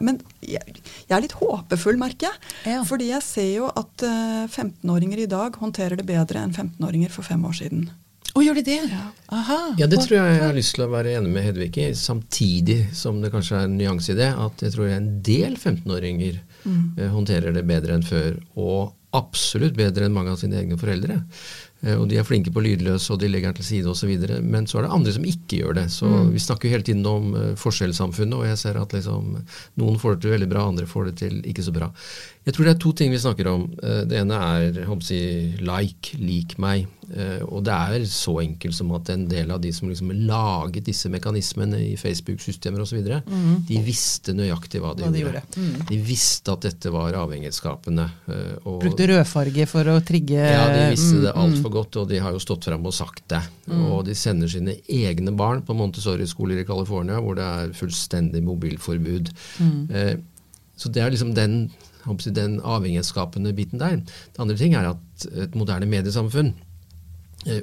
men jeg, jeg, er litt håpefull, merker jeg. Ja. Fordi jeg ser jo at 15-åringer eh, i dag håndterer det bedre enn 15-åringer for fem år siden. Og gjør de det? Ja. Aha. ja, det tror jeg jeg har lyst til å være enig med Hedvig i. Samtidig som det kanskje er en nyanse i det, at jeg tror en del 15-åringer mm. Eh, håndterer det bedre enn før. Og absolutt bedre enn mange av sine egne foreldre. Eh, og de er flinke på lydløs, og de legger den til side osv. Men så er det andre som ikke gjør det. Så mm. Vi snakker jo hele tiden om uh, forskjellssamfunnet, og jeg ser at liksom, noen får det til veldig bra, andre får det til ikke så bra. Jeg tror det er to ting vi snakker om. Eh, det ene er si, like, lik meg. Eh, og det er så enkelt som at en del av de som liksom laget disse mekanismene i Facebook-systemer osv., mm. de visste nøyaktig hva de, hva de gjorde. gjorde. Mm. De visste at dette var avhengighetsskapende. Eh, og, Brukte rødfarge for å trigge Ja, de visste det mm, altfor mm. Godt, og de har jo stått fram og sagt det. Mm. Og de sender sine egne barn på Montessori-skoler i California, hvor det er fullstendig mobilforbud. Mm. Så det er liksom den den avhengighetsskapende biten der. Det andre ting er at et moderne mediesamfunn eh,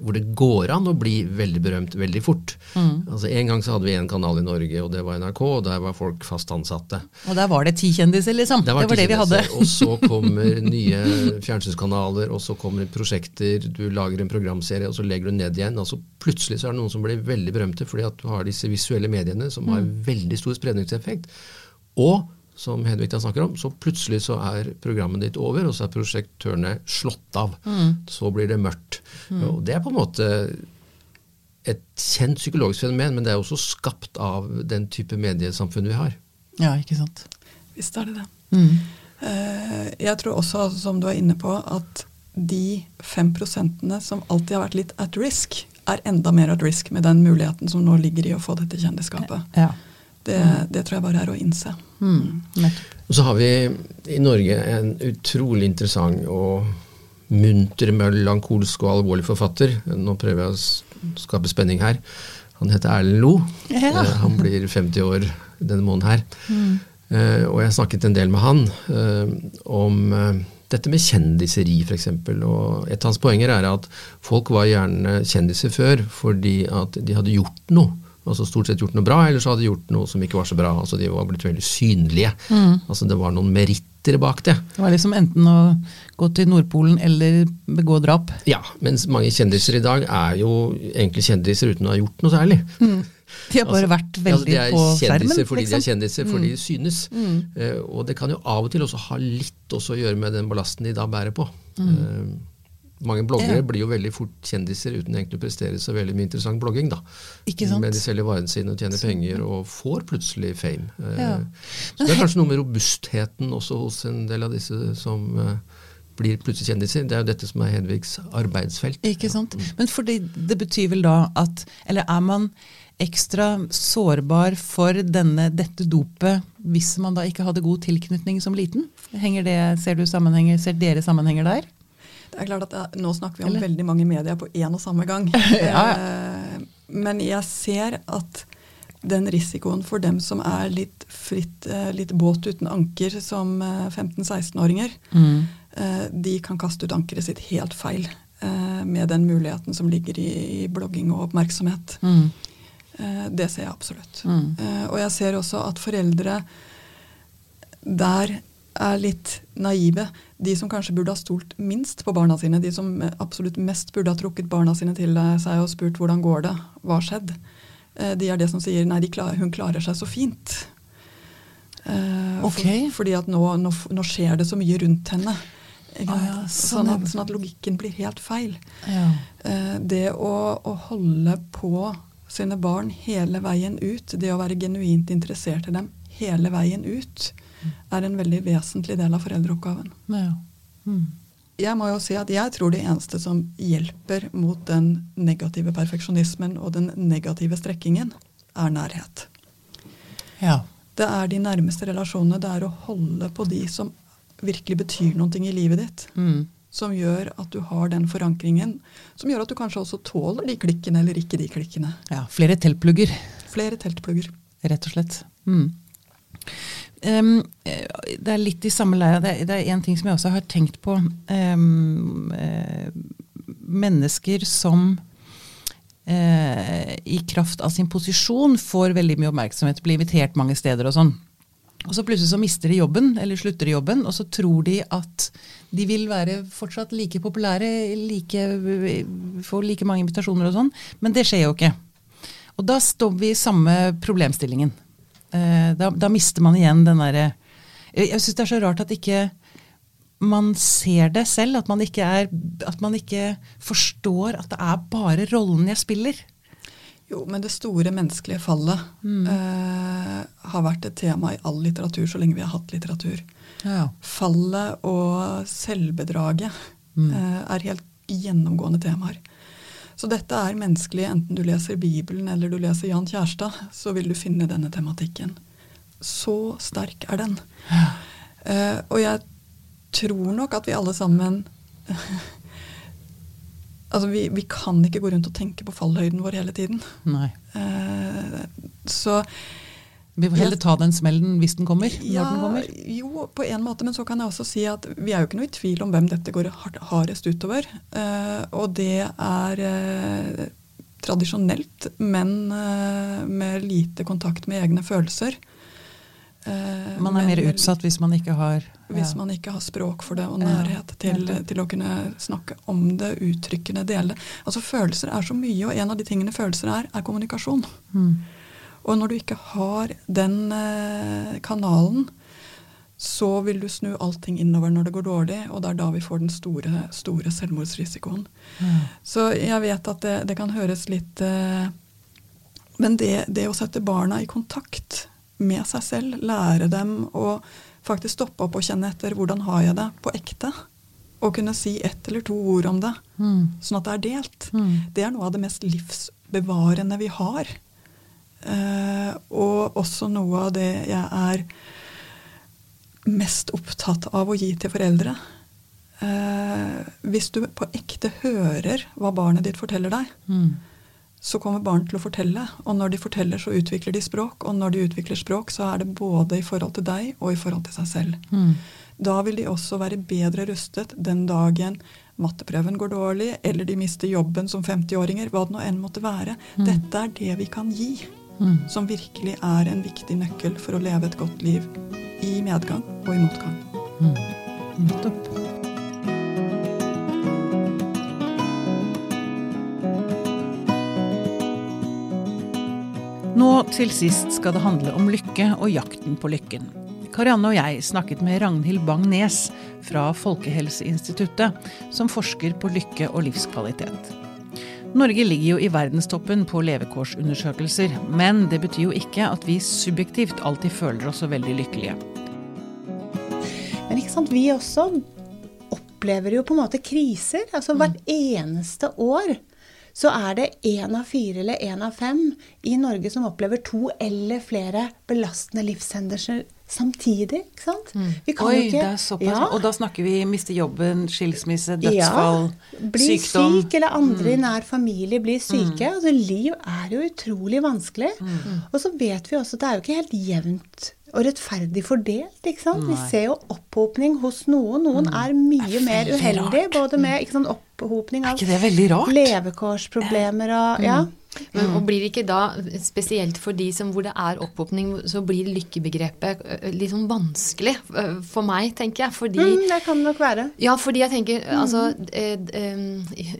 hvor det går an å bli veldig berømt veldig fort. Mm. Altså En gang så hadde vi én kanal i Norge, og det var NRK, og der var folk fast ansatte. Og der var det ti kjendiser, liksom? Det var, det, var det vi hadde. og så kommer nye fjernsynskanaler, og så kommer prosjekter, du lager en programserie, og så legger du ned igjen. og så Plutselig så er det noen som blir veldig berømte fordi at du har disse visuelle mediene som har mm. veldig stor spredningseffekt. Og som Hedvig snakker om, så plutselig så er programmet ditt over, og så er prosjektørene slått av. Mm. Så blir det mørkt. Mm. Og det er på en måte et kjent psykologisk fenomen, men det er også skapt av den type mediesamfunn vi har. Ja, ikke sant. Visst er det det. Mm. Eh, jeg tror også, som du er inne på, at de fem prosentene som alltid har vært litt at risk, er enda mer at risk med den muligheten som nå ligger i å få dette kjendisskapet. Ja. Det, mm. det, tror jeg bare er å innse. Mm. Og så har vi i Norge en utrolig interessant og munter, melankolsk og alvorlig forfatter. Nå prøver jeg å skape spenning her. Han heter Erlend Lo. Ja. Eh, han blir 50 år denne måneden her. Mm. Uh, og jeg snakket en del med han uh, om dette med kjendiseri, f.eks. Og et av hans poenger er at folk var gjerne kjendiser før fordi at de hadde gjort noe. Altså stort sett gjort noe bra, eller så hadde de gjort noe som ikke var så bra. altså De var blitt veldig synlige. Mm. Altså Det var noen meritter bak det. Det var liksom enten å gå til Nordpolen eller begå drap? Ja, mens mange kjendiser i dag er jo egentlig kjendiser uten å ha gjort noe særlig. Mm. De har bare altså, vært veldig altså, på skjermen. Fordi liksom. de er kjendiser fordi mm. de synes. Uh, og det kan jo av og til også ha litt også å gjøre med den ballasten de da bærer på. Uh, mange bloggere ja. blir jo veldig fort kjendiser uten egentlig å prestere så veldig mye interessant blogging. da. Ikke sant? Men de selger varene sine og tjener penger og får plutselig fame. Uh, ja. Så det er kanskje noe med robustheten også hos en del av disse som blir plutselig kjendiser. Det er jo dette som er Hedvigs arbeidsfelt. Ikke sant. Mm. Men fordi det betyr vel da at Eller er man ekstra sårbar for denne, dette dopet hvis man da ikke hadde god tilknytning som liten? Henger det, ser, du sammenhenger, ser dere sammenhenger der? Det er klart at jeg, Nå snakker vi om Eller? veldig mange medier på én og samme gang. ja, ja. Eh, men jeg ser at den risikoen for dem som er litt fritt, eh, litt båt uten anker som 15-16-åringer, eh, mm. de kan kaste ut ankeret sitt helt feil med den muligheten som ligger i, blogging og oppmerksomhet. Mm. Det ser jeg absolutt. Mm. Og jeg ser også at foreldre der er litt naive. De som kanskje burde ha stolt minst på barna sine, de som absolutt mest burde ha trukket barna sine til seg og spurt hvordan går det, hva har skjedd, eh, de er det som sier nei, klar, hun klarer seg så fint. Okay. For, fordi at nå, nå, nå, skjer det så mye rundt henne. Ah, ja, sånn, sånn, at, sånn, at, logikken blir helt feil. Ja. Det å, å holde på sine barn hele veien ut, det å være genuint interessert i dem hele veien ut, er en veldig vesentlig del av foreldreoppgaven. Ja. Mm. Jeg må jo si at jeg tror det eneste som hjelper mot den negative perfeksjonismen og den negative strekkingen, er nærhet. Ja. Det er de nærmeste relasjonene. Det er å holde på de som virkelig betyr noe i livet ditt. Mm som gjør at du har den forankringen, som gjør at du kanskje også tåler de klikkene eller ikke de klikkene. Ja, Flere teltplugger. Flere teltplugger. Rett og slett. Mm. Um, det er litt i samme leia. Det, er en ting som jeg også har tenkt på. Um, uh, mennesker som uh, i kraft av sin posisjon får veldig mye oppmerksomhet, blir invitert mange steder og sånn. Og så plutselig så mister de jobben, eller slutter i jobben, og så tror de at de vil være fortsatt like populære, like, få like mange invitasjoner og sånn. Men det skjer jo ikke. Og da står vi i samme problemstillingen. Eh, da, da mister man igjen den derre Jeg syns det er så rart at ikke man ser det selv. At man, ikke er, at man ikke forstår at det er bare rollen jeg spiller. Jo, men det store menneskelige fallet mm. eh, har vært et tema i all litteratur så lenge vi har hatt litteratur. Ja. Fallet og selvbedraget mm. eh, er helt gjennomgående temaer. Så dette er menneskelig. Enten du leser Bibelen eller du leser Jan Kjærstad, så vil du finne denne tematikken. Så sterk er den. Eh, og jeg tror nok at vi alle sammen Altså, vi, vi, kan ikke gå rundt og tenke på fallhøyden vår hele tiden. Nei. Uh, så Vi får heller ta den smellen hvis den kommer? Ja, den kommer. Jo, på en måte, men så kan jeg også si at vi er jo ikke noe i tvil om hvem dette går hardest utover. Eh, og det er eh, tradisjonelt menn eh, med lite kontakt med egne følelser. Man er mer utsatt hvis man ikke har Hvis man ikke har språk for det og nærhet til, til, å kunne snakke om det, uttrykkende dele det. Altså Følelser er så mye, og en av de tingene følelser er, er kommunikasjon. Mm. Og når du ikke har den eh, kanalen, så vil du snu allting innover når det går dårlig, og det er da vi får den store, store selvmordsrisikoen. Mm. Så jeg vet at det, det kan høres litt eh, Men det, det, å sette barna i kontakt med seg selv, lære dem å faktisk stoppe opp og kjenne etter hvordan har jeg det på ekte, og kunne si ett eller to ord om det, mm. sånn at det er delt, mm. det er noe av det mest livsbevarende vi har. Eh, og også noe av det jeg er mest opptatt av å gi til foreldre. Eh, hvis du på ekte hører hva barnet ditt forteller deg, mm. så kommer barn til å fortelle. Og når de forteller, så utvikler de språk. Og når de utvikler språk, så er det både i forhold til deg og i forhold til seg selv. Mm. Da vil de også være bedre rustet den dagen matteprøven går dårlig, eller de mister jobben som 50-åringer, hva det nå enn måtte være. Mm. Dette er det vi kan gi, mm. som virkelig er en viktig nøkkel for å leve et godt liv i medgang og i motgang. Mm. Nettopp. Nå til sist skal det handle om lykke og jakten på lykken. Karianne og jeg snakket med Ragnhild Bang-Nes fra Folkehelseinstituttet, som forsker på lykke og livskvalitet. Norge ligger jo i verdenstoppen på levekårsundersøkelser, men det betyr jo ikke at vi subjektivt alltid føler oss så veldig lykkelige. Men ikke sant, vi også opplever jo på en måte kriser. Altså hvert mm. eneste år så er det én av fire eller én av fem i Norge som opplever to eller flere belastende livshendelser samtidig. ikke sant? Mm. Oi, ikke, det er såpass. Ja. Og da snakker vi miste jobben, skilsmisse, dødsfall, ja, bli sykdom. syk, eller andre i mm. nær familie blir syke. Mm. Altså, liv er jo utrolig vanskelig. Mm. Og så vet vi også at det er jo ikke helt jevnt og rettferdig fordelt. ikke sant? Nei. Vi ser jo opphopning hos noen. Noen mm. er mye er mer uheldige, både med ikke sant, opphopning av levekårsproblemer og ja. Men, og blir det ikke da, spesielt for de som, hvor det er opphopning, så blir lykkebegrepet litt sånn vanskelig for meg, tenker jeg. Fordi, mm, det kan det nok være. Ja, fordi jeg tenker mm. altså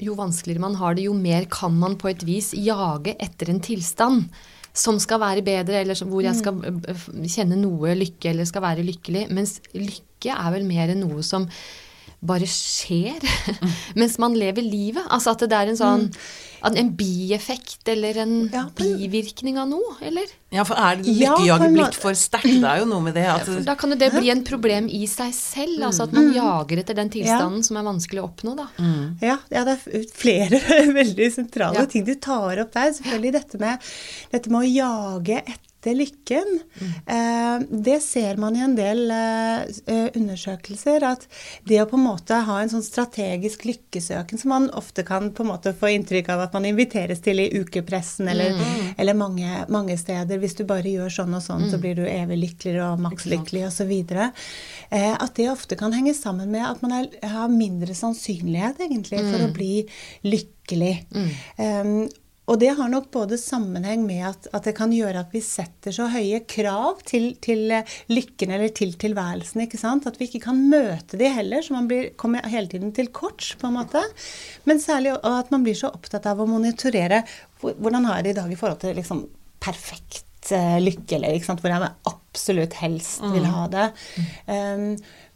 Jo vanskeligere man har det, jo mer kan man på et vis jage etter en tilstand som skal være bedre, eller hvor jeg skal kjenne noe lykke eller skal være lykkelig. Mens lykke er vel mer enn noe som bare skjer mens man lever livet. Altså at det er en sånn en bieffekt eller en ja, bivirkning av noe, eller? Ja, for er lykkejaget ja, blitt for sterkt? Det er jo noe med det at Da kan jo det bli en problem i seg selv, mm. altså at man mm. jager etter den tilstanden ja. som er vanskelig å oppnå, da. Mm. Ja, ja, det er flere veldig sentrale ting du tar opp der. Selvfølgelig dette med, dette med å jage etter etter lykken. Mm. det ser man i en del eh, eh, undersøkelser, at det å på en måte ha en sånn strategisk lykkesøken som man ofte kan på en måte få inntrykk av at man inviteres til i ukepressen eller, mm. eller mange, mange, steder Hvis du bare gjør sånn og sånn, mm. så blir du evig lykkeligere og makslykkelig osv. At det ofte kan henge sammen med at man er, har mindre sannsynlighet egentlig for å mm. bli lykkelig. Mm. Um, og det har nok både sammenheng med at, at, det kan gjøre at vi setter så høye krav til, til eh, lykken eller til tilværelsen. ikke sant? At vi ikke kan møte de heller, så man blir, kommer hele tiden til kort, på en måte. Men særlig at man blir så opptatt av å monitorere hvordan har jeg det i dag i forhold til liksom perfekt uh, lykke, eller ikke sant? hvor jeg absolutt helst vil mm. ha det. Um,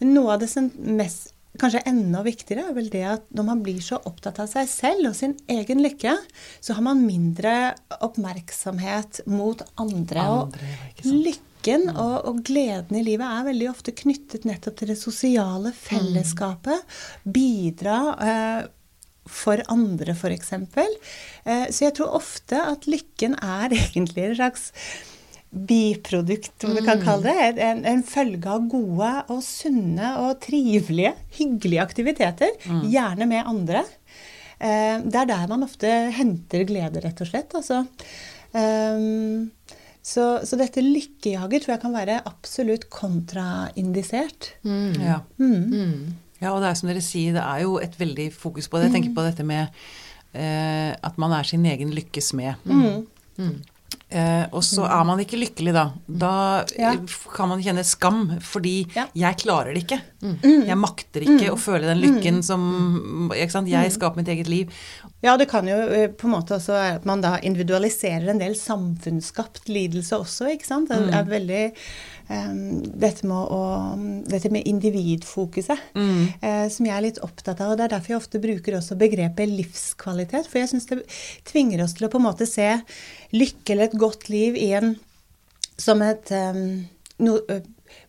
noe av det som mest kanskje enda viktigere er vel det at når man blir så opptatt av seg selv og sin egen lykke, så har man mindre oppmerksomhet mot andre. andre og lykken mm. og, og, gleden i livet er veldig ofte knyttet nettopp til det sosiale fellesskapet. Bidra eh, for andre, f.eks. Eh, så jeg tror ofte at lykken er egentlig en slags biprodukt, om vi kan mm. kalle det. En, en, følge av gode og sunne og trivelige, hyggelige aktiviteter. Mm. Gjerne med andre. Eh, det er der man ofte henter glede, rett og slett. Altså. Um, så, så, dette lykkejager tror jeg kan være absolutt kontraindisert. Mm. Ja. Mm. mm. ja. og det er som dere sier, det er jo et veldig fokus på det. Jeg tenker på dette med eh, at man er sin egen lykkes med. Mm. Mm. Eh, og så er man ikke lykkelig da. Da ja. kan man kjenne skam, fordi ja. jeg klarer det ikke. Mm. Jeg makter ikke mm. å føle den lykken mm. som? Jeg skaper mitt eget liv. Ja, det kan jo eh, på en måte også være at man da individualiserer en del samfunnsskapt lidelse også, ikke sant. Det er mm. veldig um, dette, med å, dette med individfokuset mm. uh, som jeg er litt opptatt av. og Det er derfor jeg ofte bruker også begrepet livskvalitet. For jeg syns det tvinger oss til å på en måte se lykke eller et godt liv i en som et um, no,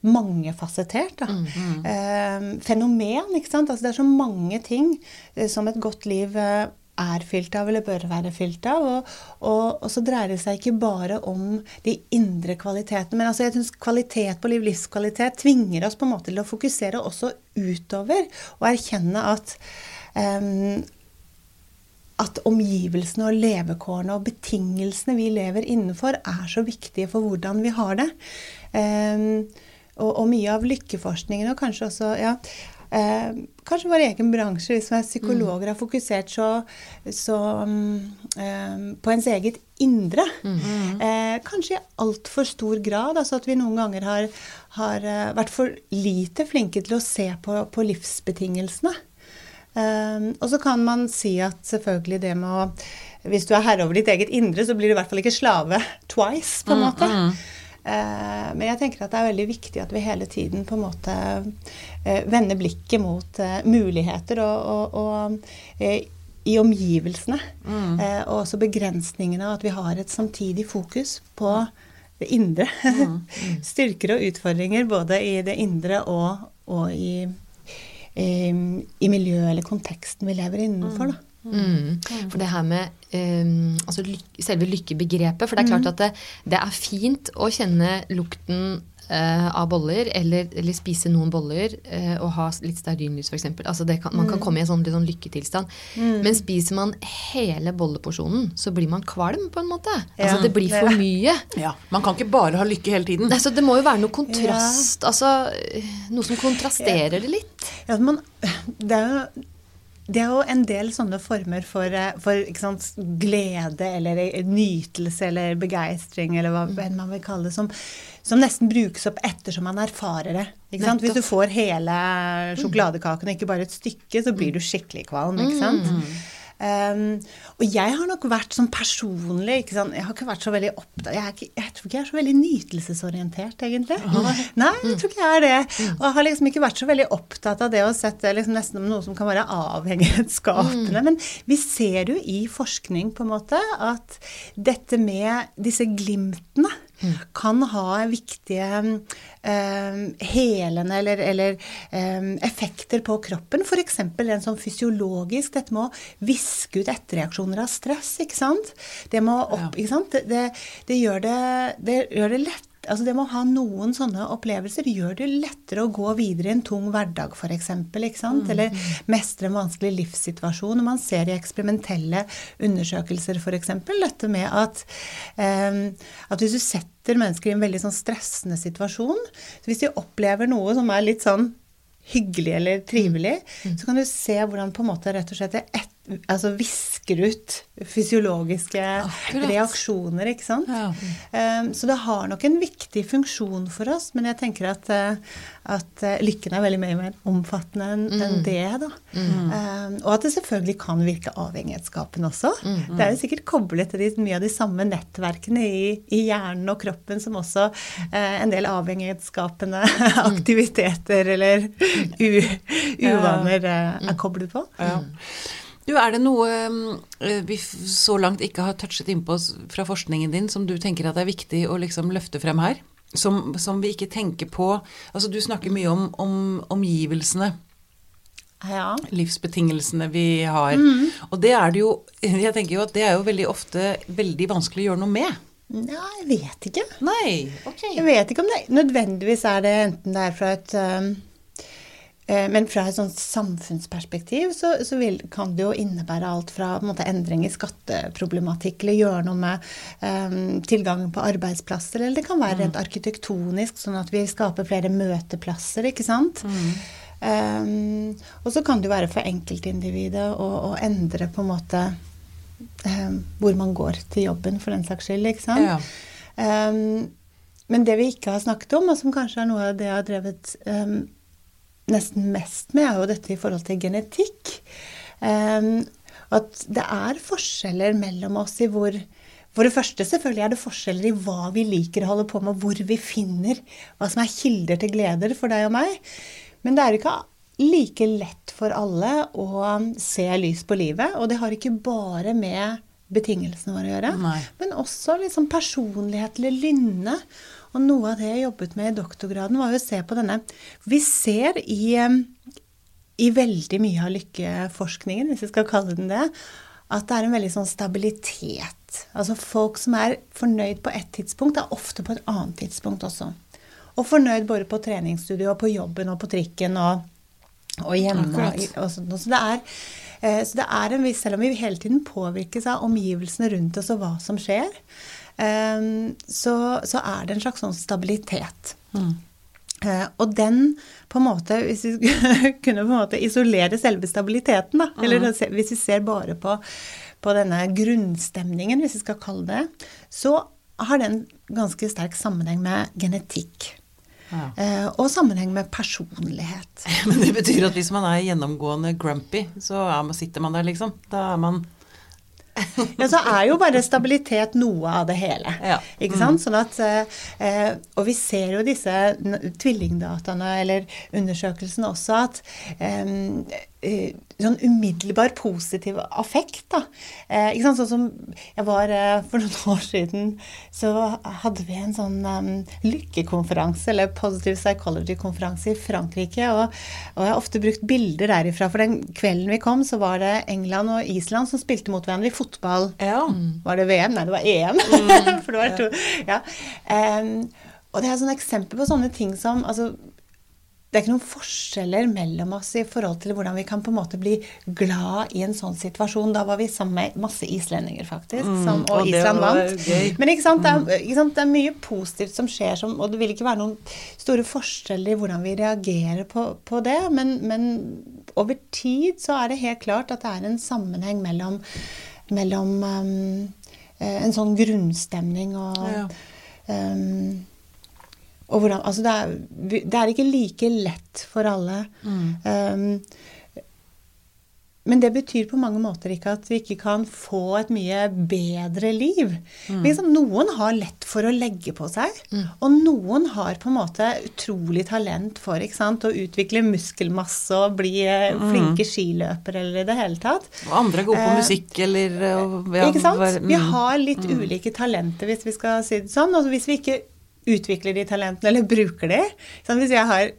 mangefasettert da. Mm, mm. Eh, fenomen. ikke sant? Altså, det er så mange ting eh, som et godt liv eh, er fylt av, eller bør være fylt av. Og, og, og, så dreier det seg ikke bare om de indre kvalitetene. Men altså, jeg synes kvalitet på liv, livskvalitet, tvinger oss på en måte til å fokusere også utover og erkjenne at um, at omgivelsene og levekårene og betingelsene vi lever innenfor, er så viktige for hvordan vi har det. Um, og, og, mye av lykkeforskningen, og kanskje også ja, eh, Kanskje vår egen bransje, hvis vi er psykologer, har fokusert så, så um, eh, på ens eget indre. Mm. Eh, kanskje i altfor stor grad. Altså at vi noen ganger har, har uh, vært for lite flinke til å se på, på livsbetingelsene. Um, og så kan man si at selvfølgelig det med å Hvis du er herre over ditt eget indre, så blir du i hvert fall ikke slave twice, på en mm, måte. Mm, mm. Eh, men jeg tenker at det er veldig viktig at vi hele tiden på en måte eh, vender blikket mot eh, muligheter og, og, og i omgivelsene. Mm. og også begrensningene, og at vi har et samtidig fokus på det indre. Mm. Mm. Styrker og utfordringer både i det indre og, og i, i, i miljøet eller konteksten vi lever innenfor. da. Mm. For det her med um, altså lykke, selve lykkebegrepet For det er klart mm. at det, det er fint å kjenne lukten uh, av boller, eller, eller, spise noen boller uh, og ha litt stearinlys f.eks. Altså kan, man kan mm. komme i en sånn, sånn lykketilstand. Mm. Men spiser man hele bolleporsjonen, så blir man kvalm på en måte. Ja, altså Det blir for mye. Ja, Man kan ikke bare ha lykke hele tiden. Nei, så Det må jo være noe kontrast. Ja. Altså noe som kontrasterer det litt. Ja, men det er jo det er jo en del sånne former for, eh, for sant, glede eller nytelse eller begeistring eller hva mm. enn man vil kalle det, som, som, nesten brukes opp ettersom man erfarer det. Hvis du får hele sjokoladekaken og ikke bare et stykke, så blir du skikkelig kvalm. ikke sant? Um, og jeg har nok vært sånn personlig ikke sant? Jeg har ikke vært så veldig opptatt jeg, ikke, jeg, tror ikke jeg er så veldig nytelsesorientert, egentlig. Nei, jeg tror ikke jeg er det. Og jeg har liksom ikke vært så veldig opptatt av det å sette liksom nesten noe som kan være avhengighetsskapende. Mm. Men vi ser jo i forskning på en måte at dette med disse glimtene kan ha viktige eh, helende eller, eller eh, effekter på kroppen. F.eks. en sånn fysiologisk Dette med å viske ut etterreaksjoner av stress. ikke sant? Det, må opp, ikke sant? det, det gjør, det, det gjør det lett altså det med å ha noen sånne opplevelser gjør det lettere å gå videre i en tung hverdag, f.eks. Mm. Eller mestre en vanskelig livssituasjon. Og man ser i eksperimentelle undersøkelser f.eks. dette med at, um, at hvis du setter mennesker i en veldig sånn stressende situasjon så Hvis de opplever noe som er litt sånn hyggelig eller trivelig, mm. mm. så kan du se hvordan på en måte rett og slett et, altså visker ut fysiologiske Akkurat. reaksjoner, ikke sant. Ja. Um, så det har nok en viktig funksjon for oss, men jeg tenker at, uh, at uh, lykken er veldig mye mer omfattende enn mm. det, da. Mm. Um, og at det selvfølgelig kan virke avhengighetsskapende også. Mm. Det er jo sikkert koblet til de, mye av de samme nettverkene i, i hjernen og kroppen som også uh, en del avhengighetsskapende aktiviteter eller uvaner er koblet på. Ja. Du, Er det noe eh, vi så langt ikke har touchet innpå fra forskningen din som du tenker at er viktig å liksom løfte frem her? Som, som, vi ikke tenker på Altså, du snakker mye om, om omgivelsene. Ja. Livsbetingelsene vi har. Mm. Og det er det jo Jeg tenker jo at det er jo veldig ofte veldig vanskelig å gjøre noe med. Nei, jeg vet ikke. Nei, ok. Jeg vet ikke om det nødvendigvis er det enten det er fra et um Eh, men fra et sånt samfunnsperspektiv så, så vil, kan det jo innebære alt fra måte, endring i skatteproblematikk eller gjøre noe med um, tilgangen på arbeidsplasser, eller det kan være rent mm. arkitektonisk, sånn at vi skaper flere møteplasser, ikke sant. Mm. Um, og så kan det jo være for enkeltindividet å, å endre på en måte um, hvor man går til jobben, for den saks skyld, ikke sant. Ja. men det vi ikke har snakket om, og som kanskje er noe av det jeg har drevet nesten mest med, er jo dette i forhold til genetikk. Um, at det er forskjeller mellom oss i hvor For det første selvfølgelig er det forskjeller i hva vi liker å holde på med, hvor vi finner hva som er kilder til gleder for deg og meg. Men det er ikke like lett for alle å se lys på livet. Og det har ikke bare med betingelsene våre å gjøre, Nei. men også liksom personlighet eller lynne. Og noe av det jeg jobbet med i doktorgraden, var jo å se på denne Vi ser i, i veldig mye av lykkeforskningen, hvis vi skal kalle den det, at det er en veldig sånn stabilitet. Altså folk som er fornøyd på ett tidspunkt, er ofte på et annet tidspunkt også. Og fornøyd både på treningsstudio og på jobben og på trikken og, og hjemme. Og, sånt. Så, det er, eh, så det er en viss Selv om vi hele tiden påvirkes av omgivelsene rundt oss og hva som skjer, så, så er det en slags sånn stabilitet. Mm. Uh, og den, på en måte, hvis vi kunne på en måte isolere selve stabiliteten, da, mm. eller hvis vi ser bare på, på, denne grunnstemningen, hvis vi skal kalle det, så har den ganske sterk sammenheng med genetikk. Ja. Uh, og sammenheng med personlighet. Men det betyr at hvis man er gjennomgående grumpy, så man, sitter man der, liksom. Da er man ja, så er jo bare stabilitet noe av det hele. Ja. Ikke sant? Sånn at, eh, og vi ser jo disse tvillingdataene eller undersøkelsene også at Eh, sånn umiddelbar positiv affekt, da. Eh, ikke sant? Sånn som jeg var eh, for noen år siden, så hadde vi en sånn um, lykkekonferanse, eller Positive Psychology-konferanse i Frankrike. Og, og, jeg har ofte brukt bilder derifra. For den kvelden vi kom, så var det England og Island som spilte mot hverandre i fotball. Ja. Var det VM? Nei, det var EM. Mm. for det var to. Ja. Um, og det er et sånn eksempel på sånne ting som altså, det er ikke noen forskjeller mellom oss i forhold til hvordan vi kan på en måte bli glad i en sånn situasjon. Da var vi sammen med masse islendinger, faktisk, mm, som, og, og Island vant. Men ikke sant, det er, mm. ikke sant, det er, mye positivt som skjer, som, og det vil ikke være noen store forskjeller i hvordan vi reagerer på, på det. Men, men, over tid så er det helt klart at det er en sammenheng mellom, mellom um, en sånn grunnstemning og ja. um, og hvordan, altså det, er, det, er, ikke like lett for alle. Mm. Um, men det betyr på mange måter ikke at vi ikke kan få et mye bedre liv. Mm. Liksom, noen har lett for å legge på seg, mm. og noen har på en måte utrolig talent for sant, å utvikle muskelmasse og bli eh, mm. flinke skiløpere eller i det hele tatt. Og andre er gode på uh, musikk eller ja, Ikke sant? Vi mm. har litt mm. ulike talenter, hvis vi skal si det sånn. Og hvis vi ikke utvikler de talentene, eller bruker de. Sånn, hvis jeg har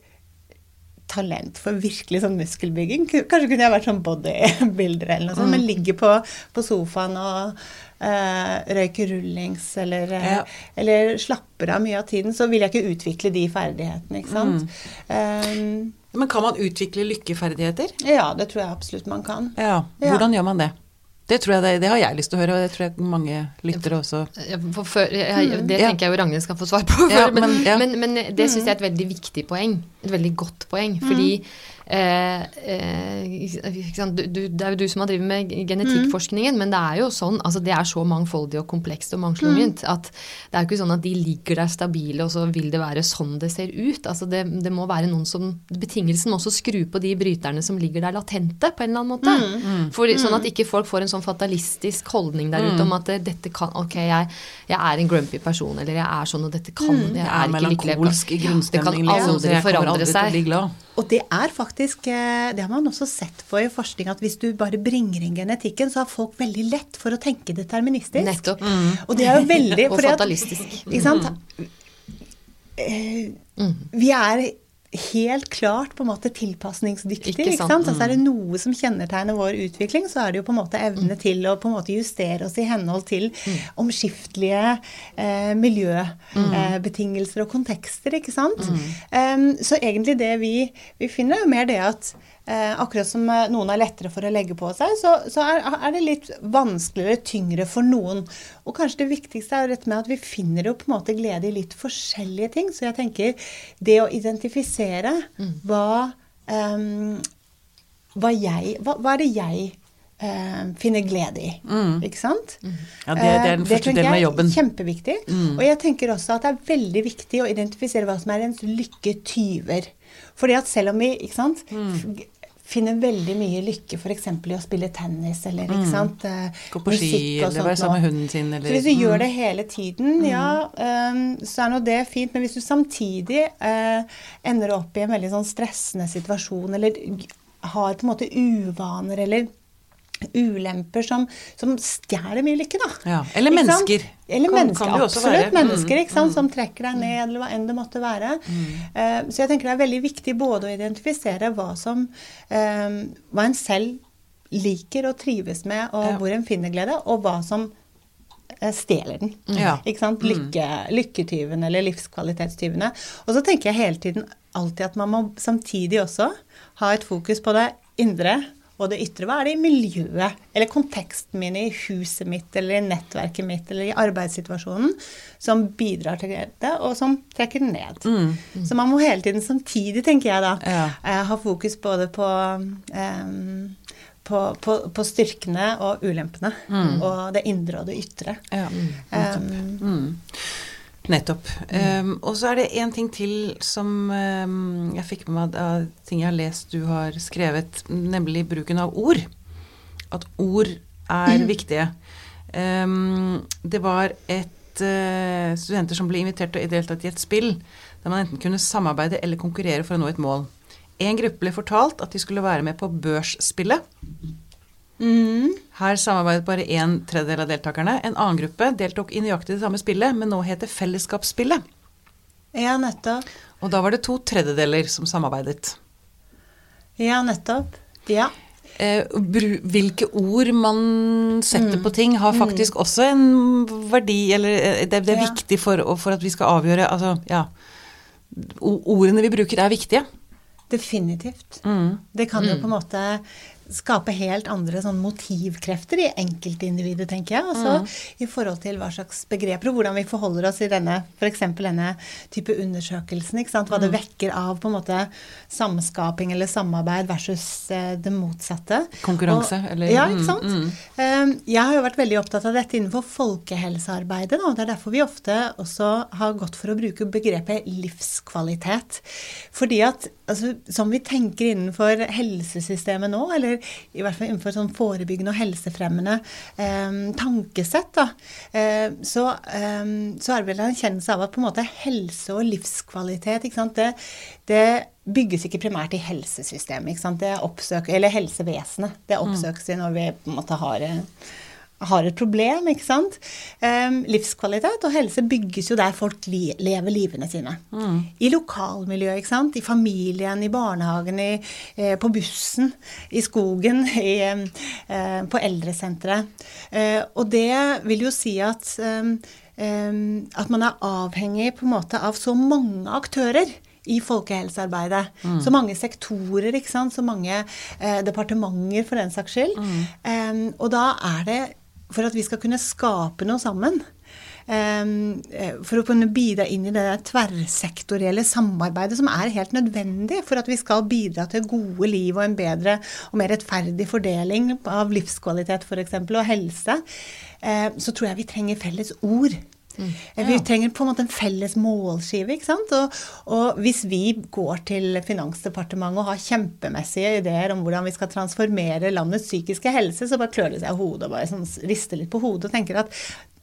talent for virkelig sånn muskelbygging, kanskje kunne jeg vært sånn bodybuilder eller noe sånt, mm. men ligger på, på sofaen og uh, røyker rullings eller, eh, ja. eller, slapper av mye av tiden, så vil jeg ikke utvikle de ferdighetene, ikke sant. Mm. Um, men kan man utvikle lykkeferdigheter? Ja, det tror jeg absolutt man kan. Ja, Hvordan ja. gjør man det? Det, tror jeg det, det, har jeg lyst til å høre, og det tror jeg mange lyttere også for, jeg, Det tenker jeg jo Ragnhild skal få svar på, for, ja, men, ja. men, men, det syns jeg er et veldig viktig poeng. Et veldig godt poeng. Fordi Eh, eh, du, det er jo du som har drevet med genetikkforskningen, mm. men det er jo sånn, altså det er så mangfoldig og komplekst og mangslungent mm. at det er jo ikke sånn at de ligger der stabile, og så vil det være sånn det ser ut. Altså det, det må være noen som Betingelsen må også skru på de bryterne som ligger der latente, på en eller annen måte. Mm. mm. For, sånn at ikke folk får en sånn fatalistisk holdning der ute om mm. at dette kan Ok, jeg, jeg, er en grumpy person, eller jeg er sånn, og dette kan mm. Jeg er ikke lykkelig. Det kan aldri forandre seg. Og det er faktisk eh, Det har man også sett på i forskning, at hvis du bare bringer inn genetikken, så har folk veldig lett for å tenke deterministisk. Nettopp. Mm. Og det er jo veldig Og fatalistisk. At, ikke sant? Mm. Eh, vi er helt klart på en måte tilpasningsdyktig. Ikke sant? Ikke sant? Altså, er det noe som kjennetegner vår utvikling, så er det jo på en måte evne mm. til å på en måte justere oss i henhold til mm. omskiftelige eh, miljøbetingelser mm. eh, og kontekster. ikke sant? Mm. Um, så egentlig det vi, vi finner, er jo mer det at Eh, akkurat som eh, noen er lettere for å legge på seg, så, så er, er, det litt vanskeligere, tyngre for noen. Og kanskje det viktigste er dette med at vi finner jo på en måte glede i litt forskjellige ting. Så jeg tenker det å identifisere mm. hva, um, hva, jeg, hva, hva er det jeg Uh, finner glede i. Mm. Ikke sant? Mm. Ja, det, det, er den første delen av jobben. Det er kjempeviktig. Mm. Og jeg tenker også at det er veldig viktig å identifisere hva som er ens lykketyver. Fordi at selv om vi ikke sant, mm finner veldig mye lykke f.eks. i å spille tennis eller ikke mm. sant? Mm. Gå på ski eller være sammen med hunden sin. Eller, så hvis du mm. gjør det hele tiden, mm. ja, um, så er nå det fint. Men hvis du samtidig uh, ender opp i en veldig sånn stressende situasjon eller har på en måte uvaner eller ulemper som, som stjeler mye lykke, da. Ja. Eller mennesker. Eller kan, mennesker, kan absolutt. Mennesker ikke sant? Mm. som trekker deg ned, eller hva enn det måtte være. Mm. Uh, så jeg tenker det er veldig viktig både å identifisere hva som uh, Hva en selv liker og trives med, og ja. hvor en finner glede, og hva som uh, stjeler den. Ja. Ikke sant? Mm. Lykke, lykketyvene eller livskvalitetstyvene. Og så tenker jeg hele tiden alltid at man må samtidig også ha et fokus på det indre og det ytre. Hva er det i miljøet eller konteksten min i huset mitt eller i nettverket mitt eller i arbeidssituasjonen som bidrar til det, og som trekker det ned. Mm, mm. Så man må hele tiden samtidig, tenker jeg da, ja. Eh, ha fokus både på um, på, på, på, styrkene og ulempene. Mm. Og det indre og det ytre. Ja, um, Nettopp. Um, og så er det én ting til som um, jeg fikk med meg av ting jeg har lest du har skrevet, nemlig bruken av ord. At ord er mm. viktige. Um, det var et uh, studenter som ble invitert til å delta i et spill der man enten kunne samarbeide eller konkurrere for å nå et mål. En gruppe ble fortalt at de skulle være med på børsspillet. Mm. Her samarbeidet bare en tredjedel av deltakerne. En annen gruppe deltok i nøyaktig det samme spillet, men nå heter Fellesskapsspillet. Ja, nettopp. Og da var det to tredjedeler som samarbeidet. Ja, nettopp. Ja. Eh, hvilke ord man setter mm. på ting, har mm. faktisk mm. også en verdi, eller eh, det, det er ja. viktig for, for, at vi skal avgjøre Altså, ja. Ordene vi bruker, er viktige. Definitivt. Mm. Det kan jo mm. på en måte skape helt andre sånn motivkrefter i enkeltindividet, tenker jeg. Altså mm. i forhold til hva slags begreper og hvordan vi forholder oss i denne f.eks. denne type undersøkelsen. ikke sant? Hva det mm. vekker av på en måte samskaping eller samarbeid versus eh, det motsatte. Konkurranse, og, eller Ja, ikke mm, sant. Mm, mm. Jeg har jo vært veldig opptatt av dette innenfor folkehelsearbeidet. Da. Det er derfor vi ofte også har gått for å bruke begrepet livskvalitet. Fordi at altså, som vi tenker innenfor helsesystemet nå, eller i hvert fall innenfor sånn forebyggende og helsefremmende eh, tankesett, da, eh, så, eh, så, er det vel en erkjennelse av at på en måte helse og livskvalitet det, det, bygges ikke primært i helsesystemet. ikke sant? Det oppsøker, eller helsevesenet. Det oppsøkes mm. når vi på en måte har eh, har et problem, ikke sant. Um, livskvalitet og helse bygges jo der folk li lever livene sine. Mm. I lokalmiljøet, ikke sant. I familien, i barnehagen, i, eh, på bussen, i skogen, i, eh, på eldresenteret. Eh, og det vil jo si at, at man er avhengig på en måte av så mange aktører i folkehelsearbeidet. Mm. Så mange sektorer, ikke sant? så mange eh, departementer for den saks skyld. Mm. Um, og da er det for at vi skal kunne skape noe sammen. Ehm, eh, for å kunne bidra inn i det tverrsektorielle samarbeidet som er helt nødvendig for at vi skal bidra til gode liv og en bedre og mer rettferdig fordeling av livskvalitet f.eks. og helse, eh, så tror jeg vi trenger felles ord. Mm. Ja. Vi trenger på en måte en felles målskive. ikke sant? Og, og, hvis vi går til Finansdepartementet og har kjempemessige ideer om hvordan vi skal transformere landets psykiske helse, så bare klør det seg i hodet og bare sånn, rister litt på hodet og tenker at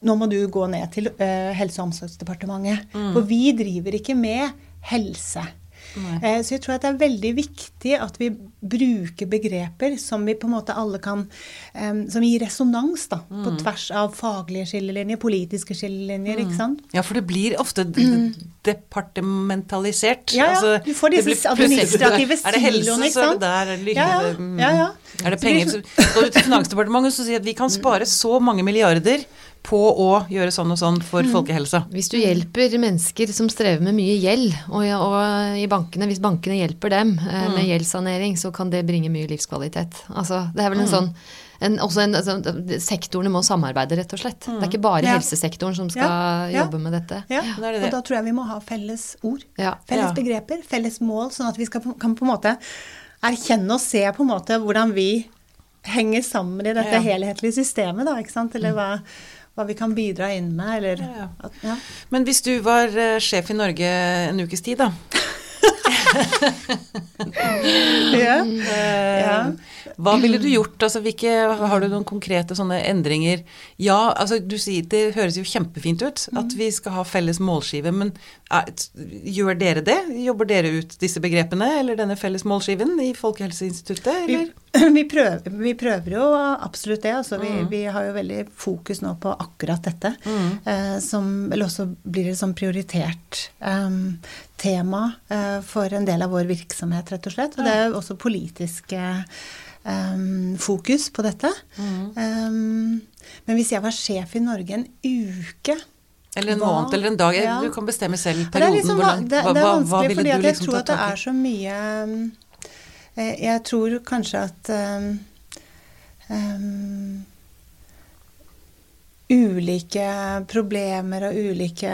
nå må du gå ned til uh, Helse- og omsorgsdepartementet. Mm. For vi driver ikke med helse. Eh, så jeg tror at det er veldig viktig at vi bruker begreper som vi på en måte alle kan Som gir resonans da, mm. på tvers av faglige skillelinjer, politiske skillelinjer. Mm. ikke sant? Ja, for det blir ofte departementalisert. Ja, ja. Altså, du får disse administrative siloene, ikke sant. Er det der, ja, ja. ja, ja. Er det penger så Går du til Finansdepartementet og sier at vi kan spare så mange milliarder på å gjøre sånn og sånn for mm. folkehelsa. Hvis du hjelper mennesker som strever med mye gjeld, og, og i bankene, hvis bankene hjelper dem eh, mm. med gjeldssanering, så kan det bringe mye livskvalitet. Altså, det er vel en mm. sånn en, også en, altså, sektorene må samarbeide, rett og slett. Mm. Det er ikke bare ja. helsesektoren som skal ja. jobbe med dette. Ja, det det. og da tror jeg vi må ha felles ord. Felles begreper, felles mål, sånn at vi skal, kan på en måte erkjenne og se på en måte hvordan vi henger sammen i dette helhetlige systemet, da, ikke sant. Eller mm. Hva vi kan bidra inn med, eller ja, at, ja. Men hvis du var uh, sjef i Norge en ukes tid, da ja. ja. Hva ville du gjort? Altså, hvilke, har du noen konkrete sånne endringer? Ja, altså du sier det høres jo kjempefint ut at mm. vi skal ha felles målskive, men er, gjør dere det? Jobber dere ut disse begrepene eller denne felles målskiven i Folkehelseinstituttet, eller? Vi, vi, prøver, vi prøver, jo absolutt det. Altså, vi, mm. vi, har jo veldig fokus nå på akkurat dette. Mm. Eh, som vel også blir et sånn prioritert eh, tema eh, for en del av vår virksomhet, rett og slett. Og det er jo også politiske um, fokus på dette. Mm. Um, men hvis jeg var sjef i Norge en uke eller en hva, måned eller en dag. Ja. Du kan bestemme selv perioden. Liksom, hvor langt, det, det, er vanskelig, fordi jeg liksom tror at det er så mye Jeg tror kanskje at um, um, Ulike problemer og ulike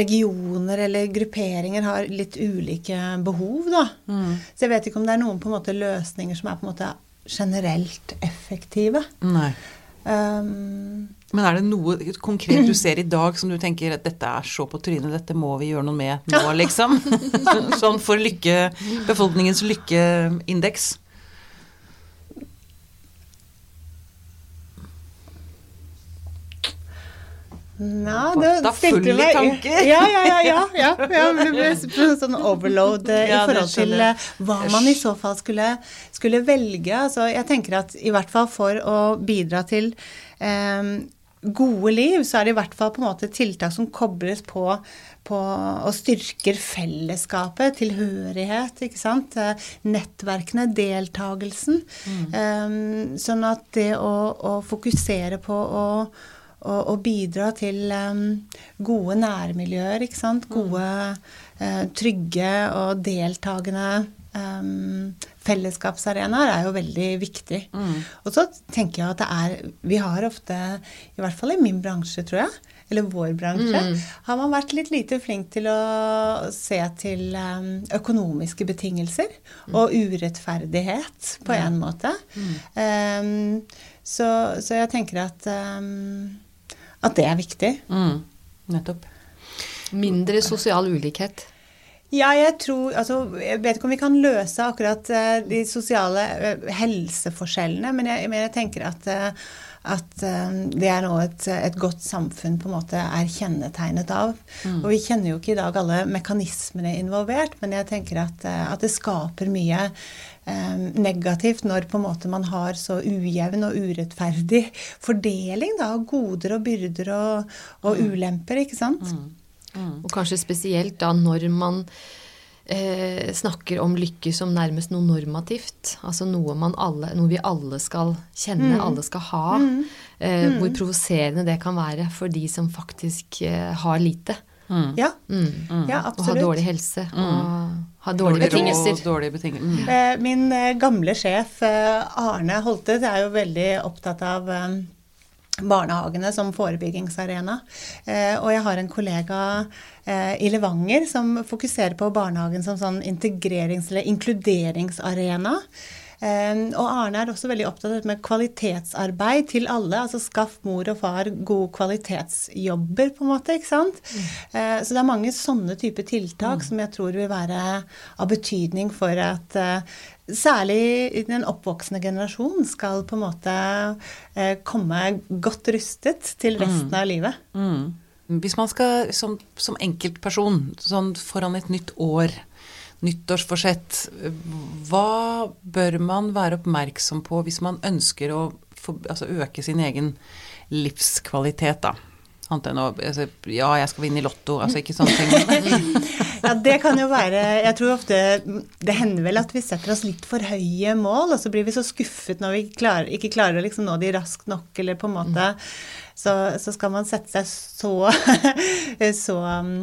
regioner eller grupperinger har litt ulike behov, da. Mm. Så jeg vet ikke om det er noen på en måte løsninger som er på en måte generelt effektive. Nei. Um, Men er det noe konkret du ser i dag som du tenker at dette er så på trynet, dette må vi gjøre noe med nå, liksom? sånn for lykke, befolkningens lykkeindeks? Nei, det stilte meg. Ja, ja, ja. ja, ja, ja det ble sånn overload eh, i forhold til eh, hva man i så fall skulle, skulle, velge. Altså, jeg tenker at i hvert fall for å bidra til eh, gode liv, så er det i hvert fall på en måte tiltak som kobles på, på og styrker fellesskapet, tilhørighet, ikke sant. Eh, nettverkene, deltakelsen. Mm. Um, sånn at det å, å fokusere på å og, og bidra til um, gode nærmiljøer, ikke sant. Mm. Gode, uh, trygge og deltakende um, fellesskapsarenaer er jo veldig viktig. Mm. Og så tenker jeg at det er Vi har ofte, i hvert fall i min bransje, tror jeg, eller vår bransje, mm. har man vært litt lite flink til å se til økonomiske betingelser mm. og urettferdighet på ja. en måte. Um, så, så, jeg tenker at um, at det er viktig. Mm, nettopp. Mindre sosial ulikhet. Ja, jeg tror Altså, jeg vet ikke om vi kan løse akkurat uh, de sosiale uh, helseforskjellene, men jeg, men jeg, tenker at, uh, at det er noe et, et, godt samfunn på en måte er kjennetegnet av. Mm. Og vi kjenner jo ikke i dag alle mekanismene involvert, men jeg tenker at, at det skaper mye Eh, negativt når på en måte man har så ujevn og urettferdig fordeling da, av goder og byrder og, og mm. ulemper, ikke sant? Mm. Mm. Og kanskje spesielt da når man eh, snakker om lykke som nærmest noe normativt. Altså noe, alle, noe vi alle skal kjenne, mm. alle skal ha. Mm. Eh, hvor mm. provoserende det kan være for de som faktisk eh, har lite. Mm. Ja. Mm. ja, absolutt. Og ha dårlig helse. Mm. Og ha dårlige betingelser. Dårlige betingelser. Mm. Eh, min eh, gamle sjef eh, Arne Holte er jo veldig opptatt av barnehagene som forebyggingsarena. Og jeg har en kollega i Levanger som fokuserer på barnehagen som sånn integrerings- eller inkluderingsarena. Og Arne er også veldig opptatt med kvalitetsarbeid til alle. Altså skaff mor og far gode kvalitetsjobber, på en måte. ikke sant? Mm. Eh, så det er mange sånne typer tiltak mm. som jeg tror vil være av betydning for at eh, særlig den oppvoksende generasjon skal på en måte eh, komme godt rustet til resten mm. av livet. Mm. Hvis man skal som, som enkeltperson sånn foran et nytt år nyttårsforsett. Hva bør man være oppmerksom på hvis man ønsker å for, altså øke sin egen livskvalitet, da? Annet enn å altså, Ja, jeg skal vinne i Lotto. Altså ikke sånne ting. ja, det kan jo være Jeg tror ofte Det hender vel at vi setter oss litt for høye mål, og så blir vi så skuffet når vi klarer, ikke klarer å liksom nå de raskt nok, eller på en måte Så, så skal man sette seg så, så um,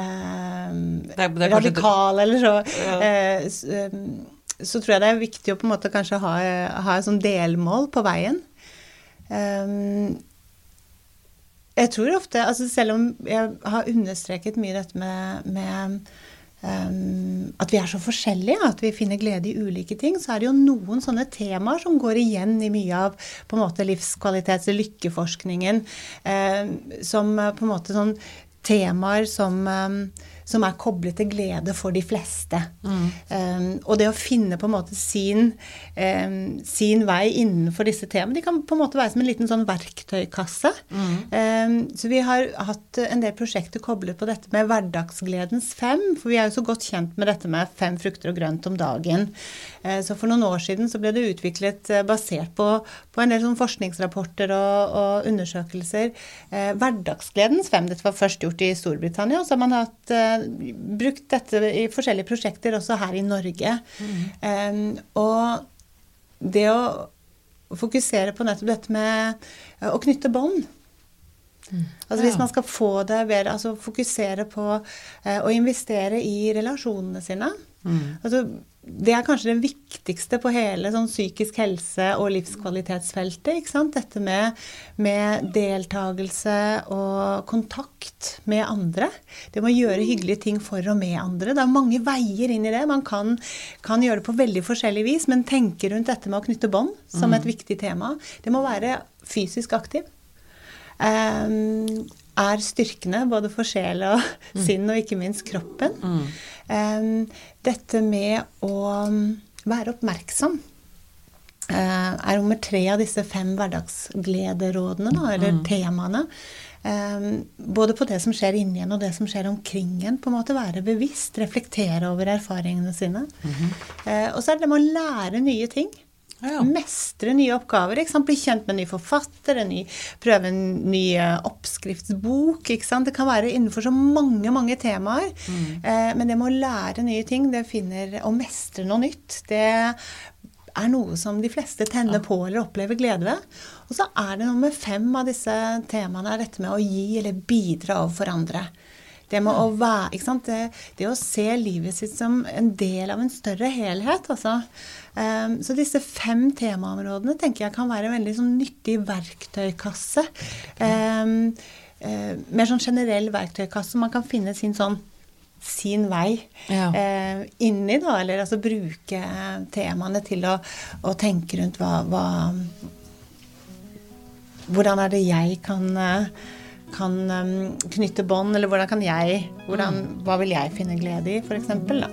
eh, radikal, eller så, ja. eh, så, ehm, så tror jeg det er viktig å på en måte kanskje ha, ha et sånt delmål på veien. Um, jeg tror ofte, altså selv om jeg har understreket mye dette med, med um, at vi er så forskjellige, at vi finner glede i ulike ting, så er det jo noen sånne temaer som går igjen i mye av på en måte livskvalitets- og lykkeforskningen, um, som på en måte sånn temaer som, um, som er koblet til glede for de fleste. Mm. Um, og det å finne på en måte sin, um, sin vei innenfor disse temaene, de kan på en måte være som en liten sånn verktøykasse. Mm. Um, så vi har hatt en del prosjekter koblet på dette med hverdagsgledens fem, for vi er jo så godt kjent med dette med fem frukter og grønt om dagen. Uh, så for noen år siden så ble det utviklet uh, basert på, på en del sånn forskningsrapporter og, og undersøkelser. Uh, hverdagsgledens fem, dette var først gjort i Storbritannia, og så har man hatt brukt dette i forskjellige prosjekter også her i Norge. Mm. Um, og det å fokusere på nettopp dette med å knytte bånd mm. Altså Hvis man skal få det bedre, altså fokusere på uh, å investere i relasjonene sine. Mm. Altså det er kanskje det viktigste på hele sånn psykisk helse- og livskvalitetsfeltet. ikke sant? Dette med, med deltakelse og kontakt med andre. Det med å gjøre hyggelige ting for og med andre. Det er mange veier inn i det. Man kan, kan gjøre det på veldig forskjellig vis, men tenke rundt dette med å knytte bånd som mm. et viktig tema. Det må være fysisk aktiv. Um, er styrkende både for sjel og mm. sinn, og ikke minst kroppen. Mm. Dette med å um, være oppmerksom uh, er nummer tre av disse fem hverdagsglederådene, da, eller mm. temaene. Både på det som skjer inni en, og det som skjer omkring en. på en måte Være bevisst, reflektere over erfaringene sine. -hmm. Uh, og så er det det med å lære nye ting. Ja. Mestre nye oppgaver. Bli kjent med en ny forfatter, en ny, prøve en ny eh, oppskriftsbok. Det kan være innenfor så mange mange temaer. Mm. Eh, men det med å lære nye ting, det finner å mestre noe nytt, det er noe som de fleste tenner ja. på eller opplever glede ved. Og så er det noe med fem av disse temaene er dette med å gi eller bidra overfor andre. Det å være? Det, det, å se livet sitt som en del av en større helhet, altså. Um, så disse fem temaområdene tenker jeg kan være en veldig sånn nyttig verktøykasse. Um, uh, mer sånn generell verktøykasse. Man kan finne sin sånn sin vei ja. eh, inni, da. Eller altså bruke temaene til å, å tenke rundt hva, hva Hvordan er det jeg kan uh, kan um, knytte bånd, eller hvordan kan jeg hvordan, mm. Hva vil jeg finne glede i, f.eks. da.